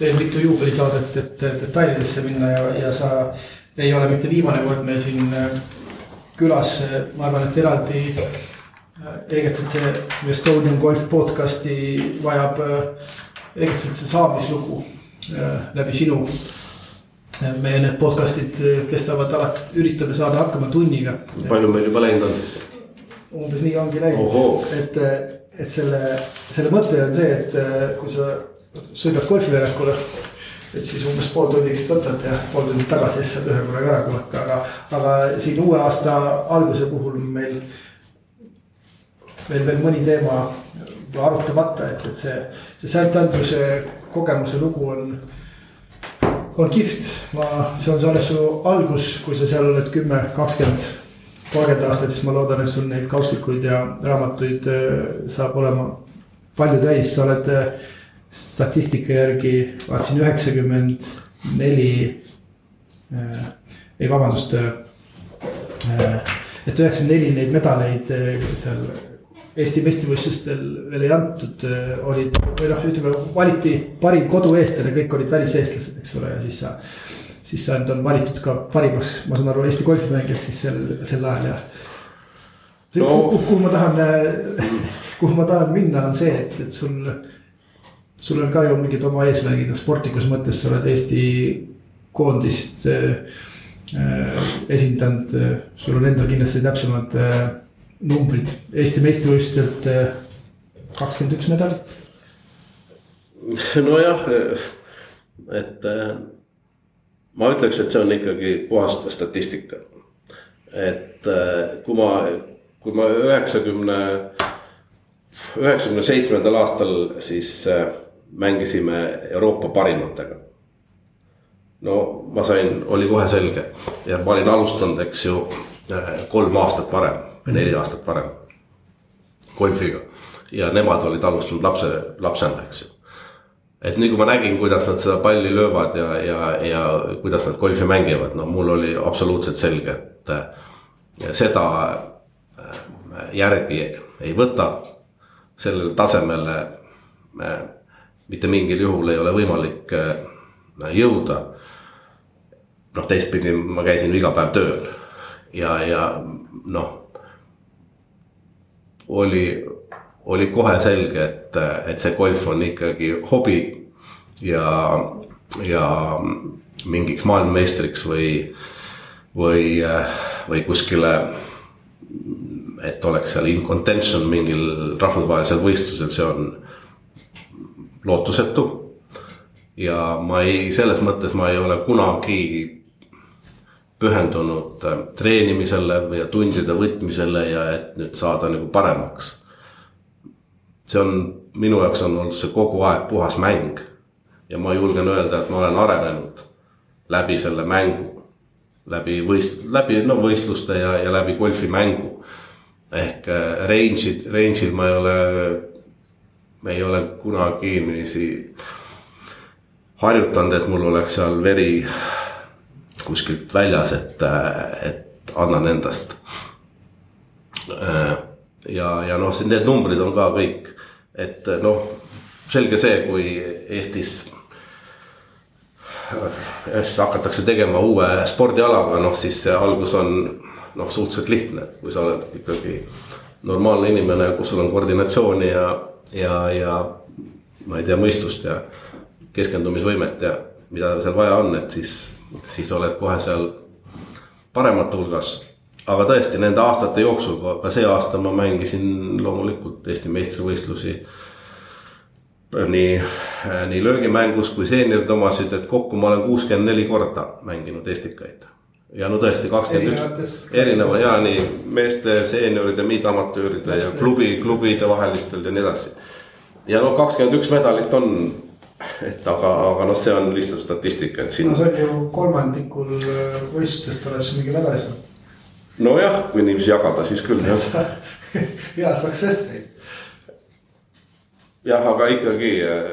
veel mitu juubelisaadet, et detailidesse minna ja, ja sa ei ole mitte viimane kord meil siin külas, ma arvan, et eraldi Eegetsed see Estonian Golf podcast'i vajab Eegetsed see saamislugu äh, läbi sinu. Meie need podcast'id kestavad alati, üritame saada hakkama tunniga.
palju meil juba läinud on siis?
umbes nii ongi läinud, et, et selle, selle mõte on see, et kui sa sõidad golfiväljakule et siis umbes pool tunnikest võtad ja pool tundi tagasi siis saad ühe korraga ära kuulata, aga, aga siin uue aasta alguse puhul meil meil veel mõni teema arutamata, et, et see, see St Andrewse kogemuse lugu on, on kihvt. ma, see on alles su algus, kui sa seal oled kümme, kakskümmend, kolmkümmend aastat, siis ma loodan, et sul neid kaustikuid ja raamatuid äh, saab olema palju täis, sa oled äh, statistika järgi, vaatasin üheksakümmend neli. Äh, ei, vabandust. et üheksakümmend neli neid medaleid seal Eesti meistrivõistlustel veel ei antud, äh, olid või noh, ütleme valiti parim kodueestlane, kõik olid väliseestlased, eks ole, ja siis sa. siis sa end on valitud ka parimaks, ma saan aru, Eesti golfimängijaks siis sel, sel ajal ja. No. kuhu, kuhu ma tahan, äh, kuhu ma tahan minna, on see, et, et sul. sul on ka ju mingid oma eesmärgid sportlikus mõttes, sa oled Eesti koondist äh, äh esindanud, sul on endal kindlasti täpsemad äh, numbrid Eesti meistrivõistlustelt eh, kakskümmend üks medalit.
nojah, et eh, ma ütleks, et see on ikkagi puhas statistika. et kui ma, kui ma üheksakümne, üheksakümne seitsmendal aastal siis mängisime Euroopa parimatega. no ma sain, oli kohe selge ja ma olin alustanud, eks ju, kolm aastat varem või neli aastat varem golfiga. ja nemad olid alustanud lapse, lapsena, eks ju. et nii kui ma nägin, kuidas nad seda palli löövad ja, ja, ja kuidas nad golfi mängivad, no mul oli absoluutselt selge, et äh, seda äh, järgi ei võta. sellele tasemele äh, mitte mingil juhul ei ole võimalik jõuda. noh, teistpidi ma käisin iga päev tööl ja, ja noh oli, oli kohe selge, et, et see golf on ikkagi hobi ja, ja mingiks maailmameistriks või, või, või kuskile. et oleks seal in contention mingil rahvusvahelisel võistlusel, see on lootusetu. ja ma ei, selles mõttes ma ei ole kunagi pühendunud äh, treenimisele ja tundide võtmisele ja et nüüd saada nagu paremaks. see on, minu jaoks on olnud see kogu aeg puhas mäng. ja ma julgen öelda, et ma olen arenenud läbi selle mängu. läbi võist-, läbi no võistluste ja, ja läbi golfimängu. ehk äh, range'id, range'il ma ei ole, ei ole kunagi niiviisi harjutanud, et mul oleks seal veri kuskilt väljas, et, et annan endast. ja, ja noh, need numbrid on ka kõik, et noh, selge see, kui Eestis siis hakatakse tegema uue spordialaga, noh siis see algus on noh, suhteliselt lihtne, et kui sa oled ikkagi normaalne inimene, kus sul on koordinatsiooni ja, ja, ja ma ei tea, mõistust ja keskendumisvõimet ja mida seal vaja on, et siis, siis oled kohe seal paremate hulgas. aga tõesti nende aastate jooksul, ka see aasta ma mängisin loomulikult Eesti meistrivõistlusi nii, nii löögimängus kui seenioride omasid, et kokku ma olen kuuskümmend neli korda mänginud Estikaid. ja no tõesti kakskümmend üks erineva ja nii meeste, seenioride, miidamatööride ja klubi, klubide vahelistel ja nii edasi. ja no kakskümmend üks medalit on, et aga, aga noh, see on lihtsalt statistika, et siin.
no see on ju kolmandikul äh, võistlustest oled sa mingi medali saanud.
nojah, kui niiviisi jagada, siis küll jah.
hea success rate
jah, aga ikkagi äh,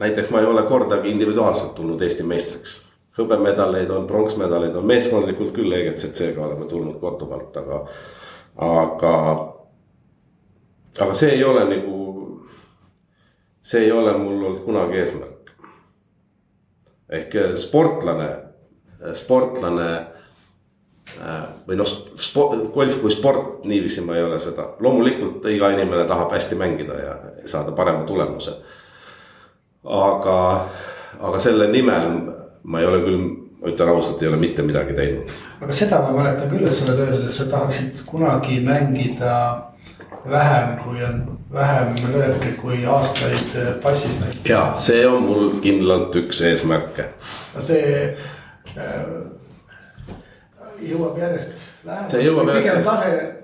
näiteks ma ei ole kordagi individuaalselt tulnud Eesti meistriks. hõbemedaleid on, pronksmedaleid on, meeskondlikult küll EGCC-ga oleme tulnud korduvalt, aga, aga. aga see ei ole nagu, see ei ole mul olnud kunagi eesmärk. ehk äh, sportlane, sportlane Äh, või noh, golf kui sport, niiviisi ma ei ole seda, loomulikult iga inimene tahab hästi mängida ja saada parema tulemuse. aga, aga selle nimel ma ei ole küll, ma ütlen ausalt, ei ole mitte midagi teinud.
aga seda ma mäletan küll, et sa oled öelnud, et sa tahaksid kunagi mängida vähem, kui on vähem lööke kui aastaid passis näiteks.
ja see on mul kindlalt üks eesmärke.
see äh, jõuab järjest lähemale.
see jõuab järjest.
pigem tase.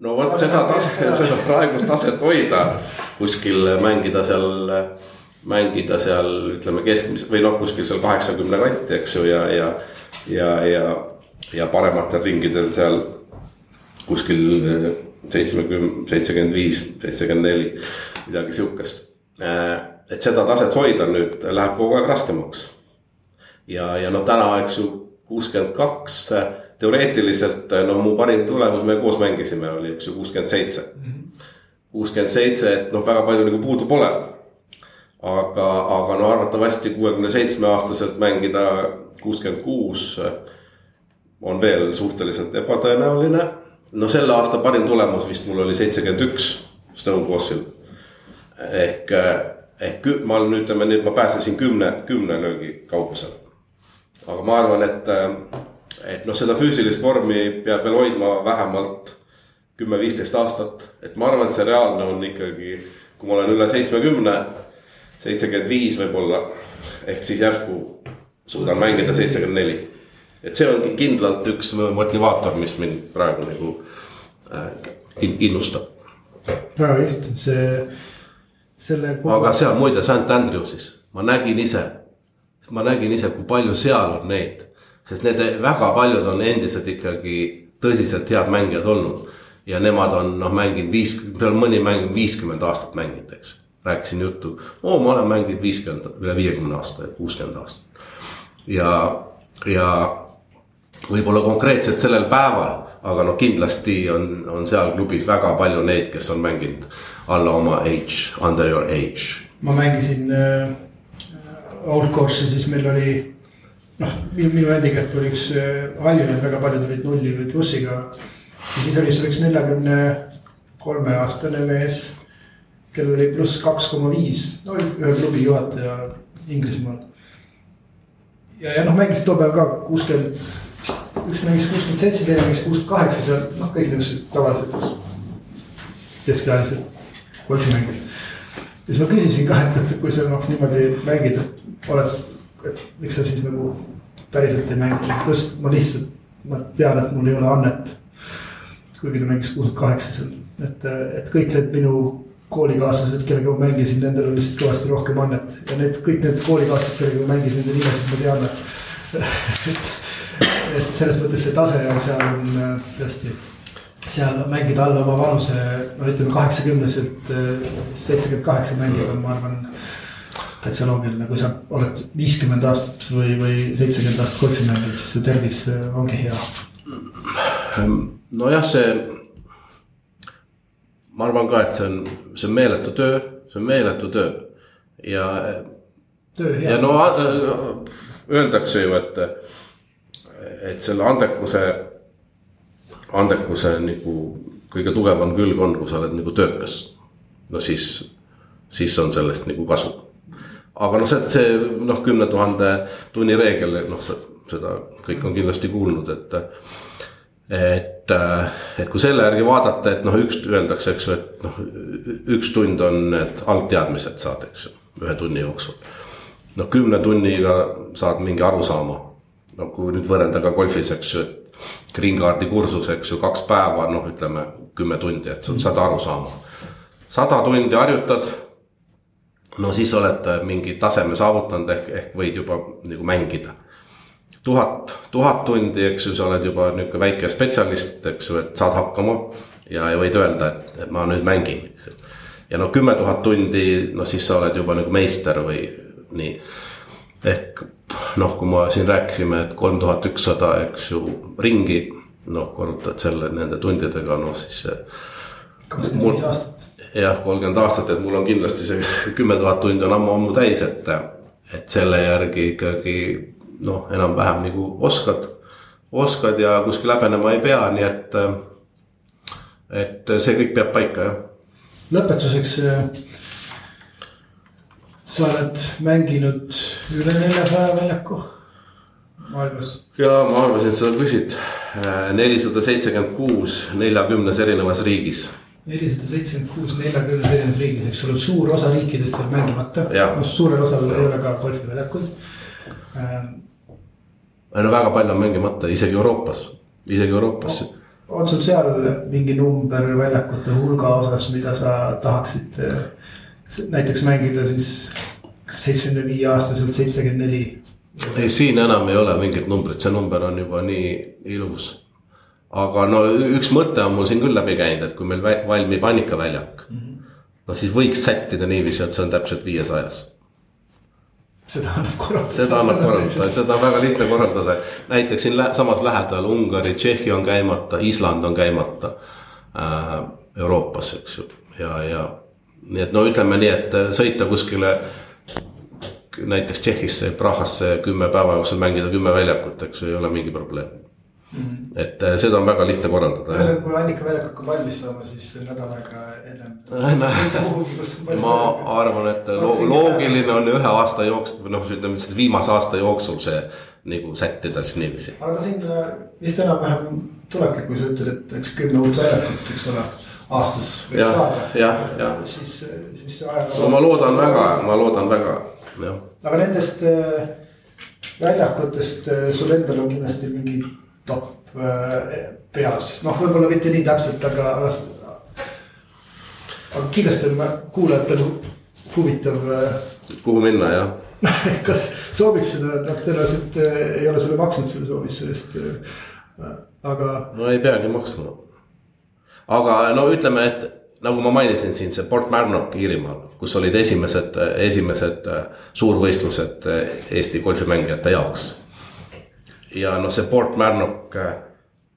no vot seda taset, seda praegust taset hoida kuskil mängida seal, mängida seal ütleme keskmis- või noh, kuskil seal kaheksakümne kanti, eks ju, ja, ja. ja, ja, ja parematel ringidel seal kuskil seitsmekümne, seitsekümmend viis, seitsekümmend neli, midagi sihukest. et seda taset hoida nüüd läheb kogu aeg raskemaks. ja, ja noh, täna, eks ju kuuskümmend kaks, teoreetiliselt no mu parim tulemus, me koos mängisime, oli eks ju kuuskümmend seitse. kuuskümmend seitse, et noh, väga palju nagu puudu pole. aga, aga no arvatavasti kuuekümne seitsme aastaselt mängida kuuskümmend kuus on veel suhteliselt ebatõenäoline. No selle aasta parim tulemus vist mul oli seitsekümmend üks Stone Crossil. ehk, ehk ma olen, ütleme nüüd ma pääsesin kümne, kümne löögi kaugusele aga ma arvan, et, et noh, seda füüsilist vormi peab veel hoidma vähemalt kümme-viisteist aastat. et ma arvan, et see reaalne on ikkagi, kui ma olen üle seitsmekümne, seitsekümmend viis võib-olla. ehk siis järsku suudan mängida seitsekümmend neli. Et see on kindlalt üks motivaator, mis mind praegu nagu äh, innustab.
väga just, see, selle.
aga seal muide St Andrewsis ma nägin ise ma nägin ise, kui palju seal on neid. sest need väga paljud on endiselt ikkagi tõsiselt head mängijad olnud. ja nemad on noh mänginud viis, peal mõni mäng viiskümmend aastat mänginud, eks. rääkisin juttu, oo ma olen mänginud viiskümmend, üle viiekümne aasta, kuuskümmend aastat. ja, ja võib-olla konkreetselt sellel päeval, aga noh, kindlasti on, on seal klubis väga palju neid, kes on mänginud alla oma age, under your age.
ma mängisin äh outcourse'i, siis meil oli noh, minu, minu handicap oli üks haljunenud, väga paljud olid nulli või plussiga. ja siis oli seal üks neljakümne kolme aastane mees, kellel oli pluss kaks koma viis, no ühe klubi juhataja Inglismaal. ja, ja noh, mängis too päev ka kuuskümmend, üks mängis kuuskümmend seitse, teine mängis kuuskümmend kaheksa, seal noh, kõik niisugused tavalised keskealised golfimängijad ja siis ma küsisin ka, et, et kui sa noh niimoodi mängid, et oled, et miks sa siis nagu päriselt ei mängi, siis ta ütles, et ma lihtsalt, ma tean, et mul ei ole annet. kuigi ta mängis kuuskümmend kaheksa seal, et, et kõik need minu koolikaaslased, kellega ma mängisin, nendel on lihtsalt kõvasti rohkem annet ja need kõik need koolikaaslased, kellega ma mängisin, nende nimesid ma tean et, et selles mõttes see tase seal on äh, tõesti seal mängida alla oma vanuse, no ütleme kaheksakümneselt, seitsekümmend kaheksa mängida on, ma arvan täitsa loogiline, kui sa oled viiskümmend aastat või, või seitsekümmend aastat golfi mänginud, siis su tervis äh, ongi hea.
nojah, see, ma arvan ka, et see on, see on meeletu töö. see on meeletu töö ja. ja no öeldakse ju, et, et selle andekuse, andekuse nagu kõige tugevam külg on, kui sa oled nagu töökas. no siis, siis on sellest nagu kasu. aga noh, see, see noh, kümne tuhande tunni reegel, noh, seda kõik on kindlasti kuulnud, et et, et kui selle järgi vaadata, et noh, üks öeldakse, eks ju, et noh, üks tund on need algteadmised saad, eks ju, ühe tunni jooksul. noh, kümne tunniga saad mingi arusaama. No kui nüüd võrrelda ka golfis, eks ju, et green card'i kursus, eks ju, kaks päeva, noh, ütleme kümme tundi, et saad aru saama. sada tundi harjutad. no siis oled mingi taseme saavutanud ehk, ehk võid juba nagu mängida tuhat, tuhat tundi, eks ju, sa oled juba nihuke väike spetsialist, eks ju, et saad hakkama. ja, ja võid öelda, et, et ma nüüd mängin, eks ju. ja no kümme tuhat tundi, no siis sa oled juba nagu meister või nii. ehk noh, kui ma siin rääkisime, et kolm tuhat ükssada, eks ju, ringi. noh, korrutad selle nende tundidega, noh siis.
kakskümmend viis aastat.
jah, kolmkümmend aastat, et mul on kindlasti see kümme tuhat tundi on ammu-ammu täis, et, et selle järgi ikkagi noh, enam-vähem nagu oskad, oskad ja kuskil häbenema ei pea, nii et. et see kõik peab paika, jah.
lõpetuseks. Sa oled mänginud üle neljasaja väljaku maailmas.
ja ma arvasin, et sa küsid nelisada seitsekümmend kuus neljakümnes erinevas riigis
nelisada seitsekümmend kuus neljakümnes erinevas riigis, eks ole, suur osa riikidest veel mängimata. noh, suurel osal ei ole ka golfiväljakuid
no väga palju on mängimata, isegi Euroopas, isegi Euroopas no,.
on sul seal mingi number väljakute hulga osas, mida sa tahaksid näiteks mängida siis seitsmekümne viie aastaselt seitsekümmend neli?
ei, siin enam ei ole mingit numbrit, see number on juba nii ilus. aga no üks mõte on mul siin küll läbi käinud, et kui meil valmib Annikaväljak mm. -hmm. no siis võiks sättida niiviisi, et see on täpselt viiesajas
seda annab korraldada.
seda annab korraldada, seda on väga lihtne korraldada. näiteks siin lä samas lähedal Ungari, Tšehhi on käimata, Island on käimata äh, Euroopas, eks ju. ja, ja nii et no ütleme nii, et sõita kuskile näiteks Tšehhisse, Prahasse kümme päeva jooksul mängida kümme väljakut, eks ju, ei ole mingi probleem Mm -hmm. et äh, seda on väga lihtne korraldada.
ühesõnaga, kui Annika väljak hakkab valmis saama, siis nädal aega ennem.
ma arvan, et lo loogiline on ühe aasta jooksul või noh, ütleme viimase aasta jooksul see nagu sättida siis niiviisi.
aga ta siin äh, vist enam-vähem tulebki, kui sa ütled, et eks kümme uut väljakut, eks ole aastas võiks ja, saada.
jah, jah.
siis, siis see aeg.
no ma loodan väga, ma loodan väga, jah.
aga nendest äh, väljakutest sul endal on kindlasti mingi top peas, noh, võib-olla mitte nii täpselt, aga, aga. aga kindlasti on kuulajatel huvitav.
Kuhu minna, jah
kas sooviks seda, noh tõenäoliselt ei ole sulle maksnud selle soovituse eest, aga.
no ei peagi maksma. Aga no ütleme, et nagu ma mainisin siin see Port Marnock Iirimaal, kus olid esimesed, esimesed suurvõistlused Eesti golfimängijate jaoks ja noh, see Port Marnock, äh,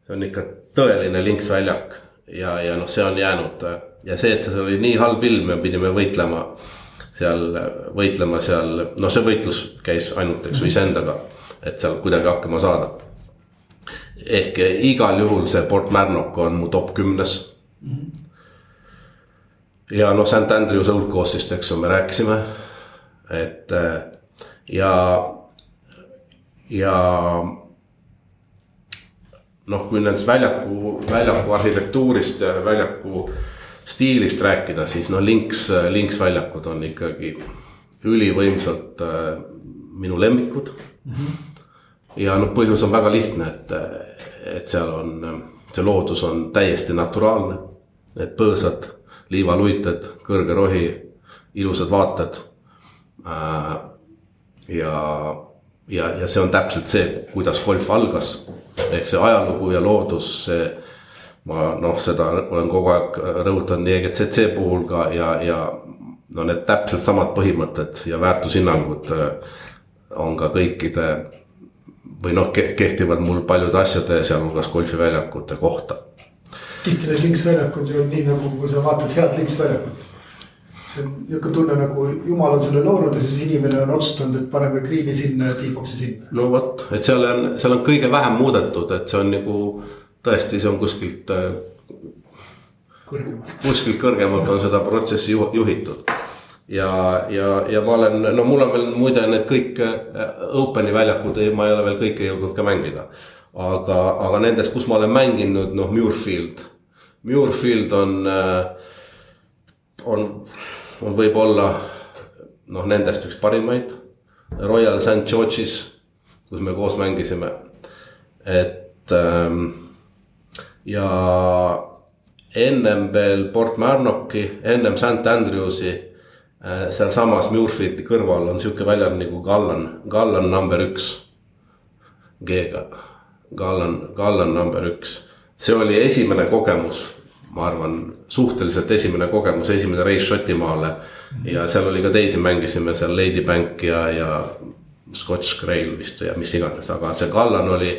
see on ikka tõeline linksväljak ja, ja noh, see on jäänud äh, ja see, et seal oli nii halb ilm ja pidime võitlema seal, võitlema seal, noh, see võitlus käis ainult, eks ju, iseendaga, et seal kuidagi hakkama saada. Ehk igal juhul see Port Marnock on mu top kümnes mm. -hmm. ja noh, St Andrews Old Course'ist, eks ju, me rääkisime, et äh, ja, ja noh, kui nendest väljaku, väljaku arhitektuurist ja väljaku stiilist rääkida, siis no links, linksväljakud on ikkagi ülivõimsalt minu lemmikud mm. -hmm. ja noh, põhjus on väga lihtne, et, et seal on, see loodus on täiesti naturaalne. et põõsad, liivaluited, kõrge rohi, ilusad vaated äh,. ja, ja, ja see on täpselt see, kuidas golf algas ehk see ajalugu ja loodus, see. ma noh, seda olen kogu aeg rõhutanud nii EGCC puhul ka ja, ja no need täpselt samad põhimõtted ja väärtushinnangud äh, on ka kõikide. Või noh, kehtivad mul paljude asjade, sealhulgas golfiväljakute kohta.
tihti need linksväljakud ju on nii nagu, kui sa vaatad head linksväljakut see on niisugune tunne nagu jumal on selle loonud ja siis inimene on otsustanud, et paneme green'i sinna ja T-box'i sinna.
no vot, et seal on, seal on kõige vähem muudetud, et see on nagu tõesti, see on kuskilt.
kõrgemalt.
kuskilt kõrgemalt on seda protsessi juhitud ja, ja, ja ma olen, no mul on veel muide need kõik Openi väljakud, ma ei ole veel kõike jõudnud ka mängida. aga, aga nendest, kus ma olen mänginud, noh, Muirfield. Muirfield on, on on võib-olla noh, nendest üks parimaid. Royal St George'is, kus me koos mängisime, et ähm, ja ennem veel Port Marnocki, ennem St Andrewsi äh,. Sealsamas Muirfieldi kõrval on sihuke väljend nagu Gallan, Gallan number üks. G-ga, Gallan, Gallan number üks, see oli esimene kogemus ma arvan, suhteliselt esimene kogemus, esimene reis Šotimaale. ja seal oli ka teisi, mängisime seal Ladybank ja, ja Scotch Grail vist ja mis iganes, aga see Kallan oli.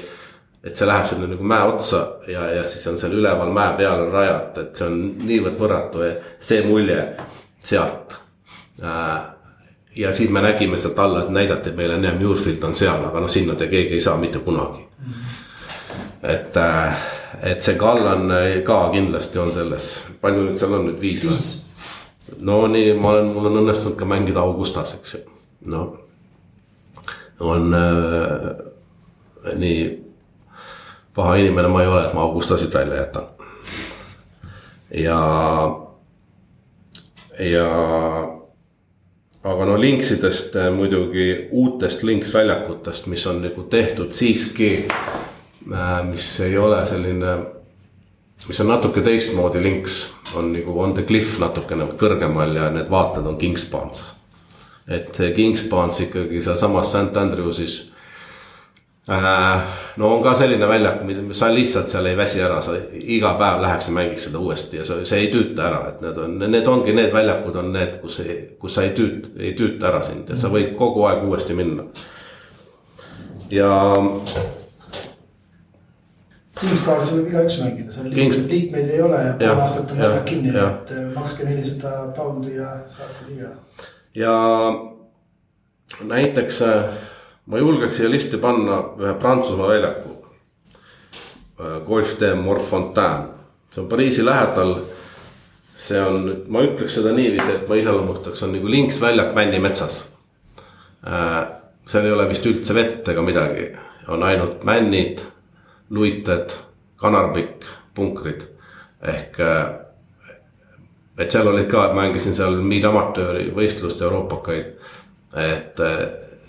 et see läheb sinna nagu mäe otsa ja, ja siis on seal üleval mäe peal on rajad, et see on niivõrd võrratu ja see mulje sealt äh, ja siis me nägime sealt alla, et näidati meile, näe, Muirfield on seal, aga noh, sinna te keegi ei saa mitte kunagi. et äh, et see Kallan ka kindlasti on selles, palju nüüd seal on nüüd viis või? no nii, ma olen, mul on õnnestunud ka mängida Augustas, eks ju, noh. on äh, nii paha inimene ma ei ole, et ma Augustasid välja jätan. ja, ja aga no linksidest muidugi uutest linksväljakutest, mis on nagu tehtud siiski Äh, mis ei ole selline, mis on natuke teistmoodi links, on nagu on the cliff natukene kõrgemal ja need vaated on Kingspans. et Kingspans ikkagi sealsamas St Andrewsis äh,. No on ka selline väljak, sa lihtsalt seal ei väsi ära, sa iga päev läheks ja mängiks seda uuesti ja see, see ei tüüta ära, et need on, need ongi need väljakud on need, kus kus sa ei tüüt-, ei tüüta ära sind, et sa võid kogu aeg uuesti minna. ja
Kingsbarsi võib igaüks mängida, seal Kings... liikmeid ei ole ja pool aastat on seal kinni, et äh, makske nelisada poundi ja saate liiga.
ja näiteks äh, ma julgeks siia listi panna ühe Prantsusmaa väljaku. Äh, Golf de Morfontaine, see on Pariisi lähedal. see on, ma ütleks seda niiviisi, et ma iseloomustaks, on nagu linksväljak männimetsas. seal ei ole vist üldse vett ega midagi, on ainult männid luited, kanarbikk, punkrid ehk. Äh, et seal olid ka, mängisin seal miidamatööri võistlust euroopakaid, et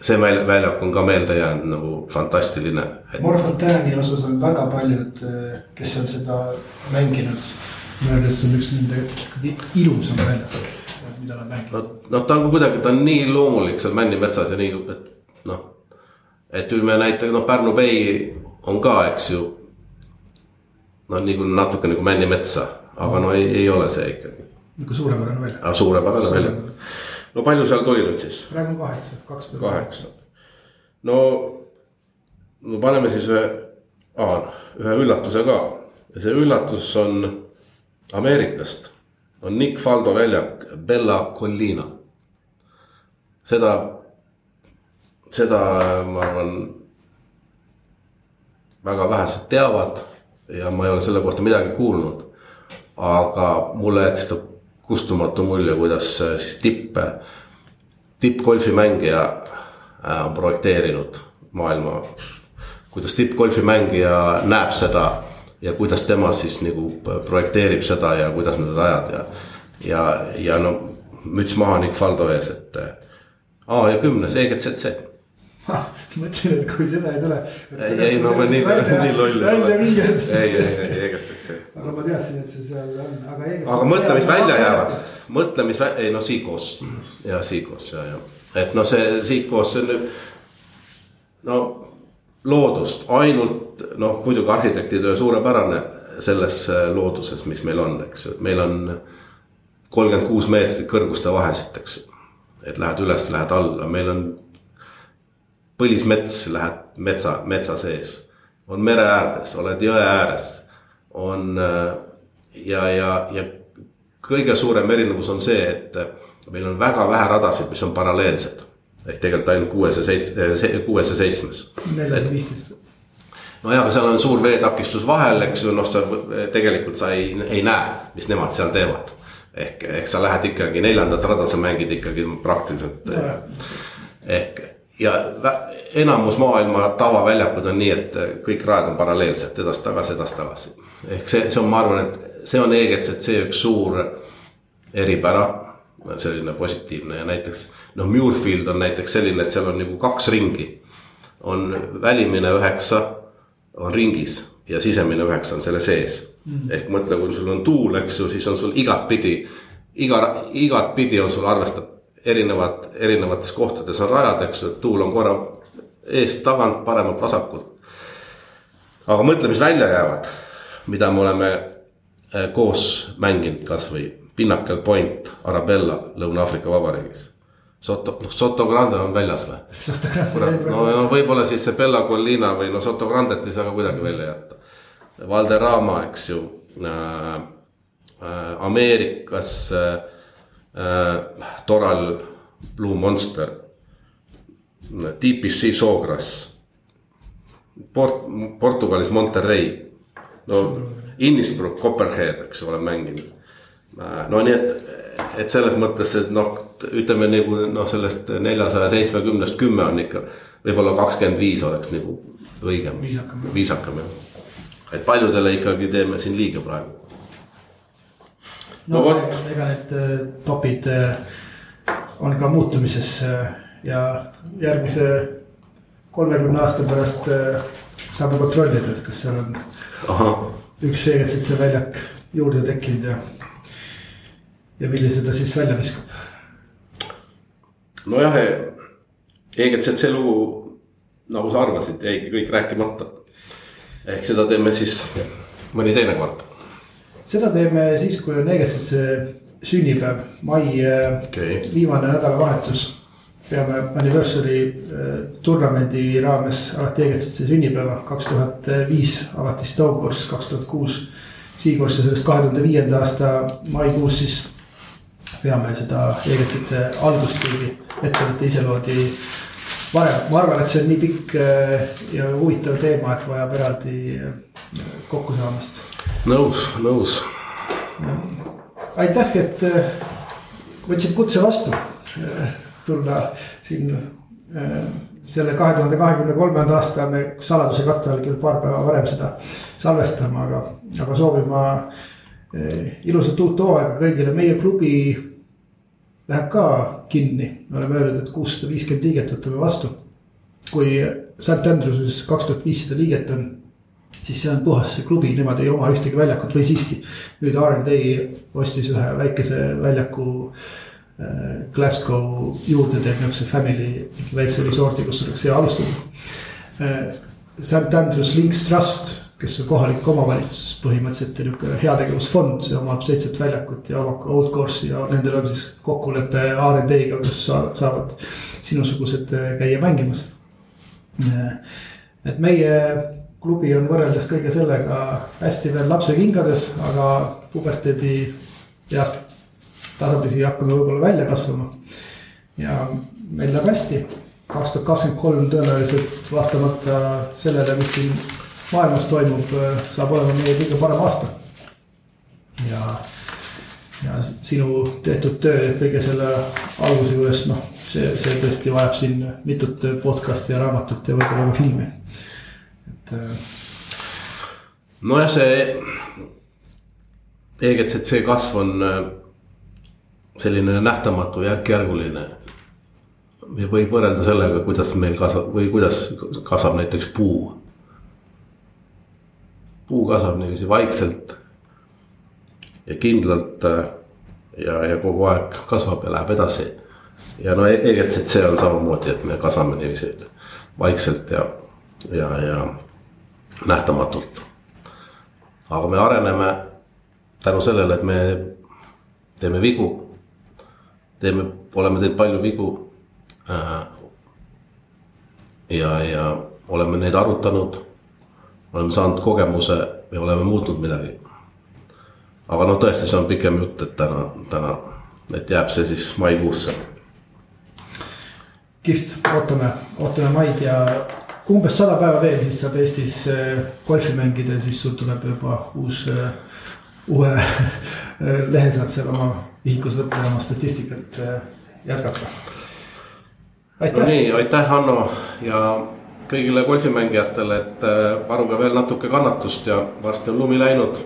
see väljak on ka meelde jäänud nagu fantastiline
et.... Morfontaine'i osas on väga paljud, kes on seda mänginud. mõelnud, et see on üks nende ikkagi ilusam väljak, mida nad mängivad.
no, noh, ta on kuidagi, ta on nii loomulik seal männimetsas ja nii, et noh. et ütleme näiteks noh, Pärnu Bay on ka, eks ju. no nagu natuke nagu männimetsa, aga no ei, ei ole see ikkagi.
nagu suurepärane väljak.
Ah, suurepärane väljak. No palju seal tuli nüüd siis?
praegu on kaheksa, kaks
peale. kaheksa. no, no paneme siis ühe, ühe üllatuse ka ja see üllatus on Ameerikast. on Nick Faldo väljak Bella Collina. seda, seda ma arvan väga vähesed teavad ja ma ei ole selle kohta midagi kuulnud. aga mulle jättis ta kustumatu mulje, kuidas äh, siis tipp, tippgolfimängija äh, on projekteerinud maailma. kuidas tippgolfimängija näeb seda ja kuidas tema siis nagu projekteerib seda ja kuidas need ajad ja. ja, ja no müts maha Nick Faldo ees, et äh, A ja kümnes EGCC
mõtlesin, et kui seda ei tule.
ei, ei no ma nii, nii loll
ei ole.
ei, ei, ei, see.
Aga ma teadsin, et see seal on, aga
aga mõtle, mis välja jäävad, mõtle, mis, ei no Seacoast ja Seacoast ja, ja, et noh, see Seacoast, see on nüüd. no loodust ainult noh, muidugi arhitektitöö suurepärane selles äh, looduses, mis meil on, eks ju, meil on kolmkümmend kuus meetrit kõrguste vahesid, eks ju. et lähed üles, lähed alla, meil on põlismets, lähed metsa, metsa sees. on mere äärdes, oled jõe ääres, on äh, ja, ja, ja kõige suurem erinevus on see, et meil on väga vähe radasid, mis on paralleelsed. ehk tegelikult ainult kuues ja seitsme, kuues ja seitsmes.
neljas ja viisteist.
nojah, aga seal on suur veetakistus vahel, eks ju, noh, sa tegelikult sa ei, ei näe, mis nemad seal teevad. ehk, ehk sa lähed ikkagi neljandat rada, sa mängid ikkagi praktiliselt. ehk ja enamus maailma tavaväljakud on nii, et kõik rajad on paralleelsed edasi-tagasi, edasi-tagasi. ehk see, see on, ma arvan, et see on EGCC üks suur eripära selline positiivne ja näiteks noh, Muirfield on näiteks selline, et seal on nagu kaks ringi. on välimine üheksa, on ringis ja sisemine üheksa on selle sees mm.. ehk mõtle, kui sul on tuul, eks ju, siis on sul igatpidi, iga, igatpidi on sul arvestatud erinevad, erinevates kohtades on rajad, eks ju, et tuul on korra eest, tagant, paremalt, vasakult. aga mõtle, mis välja jäävad, mida me oleme eh, koos mänginud, kasvõi Pinnacle Point, Arabella Lõuna-Aafrika Vabariigis. Soto, noh Soto Grande on väljas või? no, no võib-olla siis see Bella Collina või no Soto Grandet ei saa ka kuidagi välja jätta. Valderrama, eks ju äh,. Äh, Ameerikas äh, äh, Toral Blue Monster. DPC Sawgrass. Port-, Portugalis Monterrey. no Innisbrook, Copperhead, eks ole, mänginud no nii, et, et selles mõttes, et noh, ütleme nagu noh, sellest neljasaja seitsmekümnest kümme on ikka. võib-olla kakskümmend viis oleks nagu õigem.
viisakam.
viisakam jah. et paljudele ikkagi teeme siin liiga praegu.
No, no vot. ega need äh, topid äh, on ka muutumises äh, ja järgmise kolmekümne aasta pärast saame kontrollida, et kas seal on Aha. üks veegetseitse väljak juurde tekkinud ja ja millise ta siis välja viskab?
nojah, EGCC lugu, nagu sa arvasid, jäigi kõik rääkimata. ehk seda teeme siis mõni teine kord.
Seda teeme siis, kui on EGCC sünnipäev, mai äh, okay. viimane nädalavahetus. peame anniversary äh, turnamendi raames alati EGCC sünnipäeva, kaks tuhat viis avati Stoke Course, kaks tuhat kuus. Seacourse ja sellest kahe tuhande viienda aasta maikuus siis peame seda EGCC algust, kuigi ettevõte ise loodi varem, ma arvan, et see on nii pikk äh, ja huvitav teema, et vajab eraldi äh, kokkusaamist.
nõus, nõus.
aitäh, et äh, võtsid kutse vastu tulla siin selle kahe tuhande kahekümne kolmanda aasta me saladuse katte all küll paar päeva varem seda salvestama, aga, aga soovima ilusat uut hooaega kõigile, meie klubi läheb ka kinni, me oleme öelnud, et kuussada viiskümmend liiget võtame vastu. kui St Andrewsis kaks tuhat viissada liiget on, siis see on puhas see klubi, nemad ei oma ühtegi väljakut või siiski. nüüd RD ostis ühe väikese väljaku äh, Glasgow juurde, teeb niisuguse family väikse resort'i, kus oleks hea alustada äh,. St Andrews Links Trust kes on kohalik omavalitsus, põhimõtteliselt nihuke heategevusfond, see omab seitset väljakut ja omab ka old course'i ja nendel on siis kokkulepe RD-ga, kus sa, saavad sinusugused äh, käia mängimas. Et meie klubi on võrreldes kõige sellega hästi veel lapsekingades, aga puberteedi east tasapisi hakkame võib-olla välja kasvama. ja meil läheb hästi, kaks tuhat kakskümmend kolm tõenäoliselt vaatamata sellele, mis siin maailmas toimub, saab olema meie kõige parem aasta. ja, ja sinu tehtud töö kõige selle alguse juures, noh, see, see tõesti vajab siin mitut podcast'i ja raamatut ja võib-olla ka filmi, et. Äh,
nojah, see EGCC kasv on äh, selline nähtamatu, järk-järguline ja võib võrrelda sellega, kuidas meil kasvab või kuidas kasvab näiteks puu puu kasvab niiviisi vaikselt ja kindlalt äh, ja, ja kogu aeg kasvab ja läheb edasi. ja no EGCC on samamoodi, et me kasvame niiviisi vaikselt ja, ja, ja nähtamatult. aga me areneme tänu sellele, et me teeme vigu. teeme, oleme teinud palju vigu. Äh, ja, ja oleme neid arutanud oleme saanud kogemuse ja oleme muutnud midagi. aga noh, tõesti, see on pikem jutt, et täna, täna et jääb see siis maikuusse.
kihvt, ootame, ootame maid ja umbes sada päeva veel, siis saab Eestis äh, golfi mängida ja siis sul tuleb juba uus, äh, uue lehe saad seal oma vihikus võtta ja oma statistikat jätkata.
no nii, aitäh, Hanno ja kõigile golfimängijatele, et paluge veel natuke kannatust ja varsti on lumi läinud.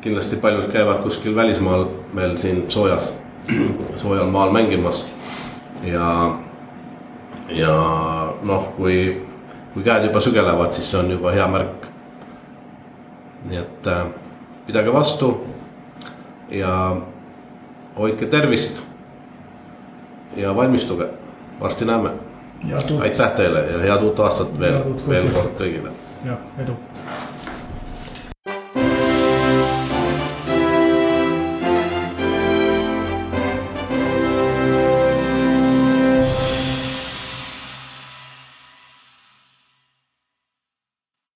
kindlasti paljud käivad kuskil välismaal veel siin soojas, soojal maal mängimas ja, ja noh, kui kui käed juba sügelevad, siis see on juba hea märk. nii et äh, pidage vastu ja hoidke tervist. ja valmistuge, varsti näeme. aitäh teile ja head uut aastat veel, veel kord kõigile.
ja edu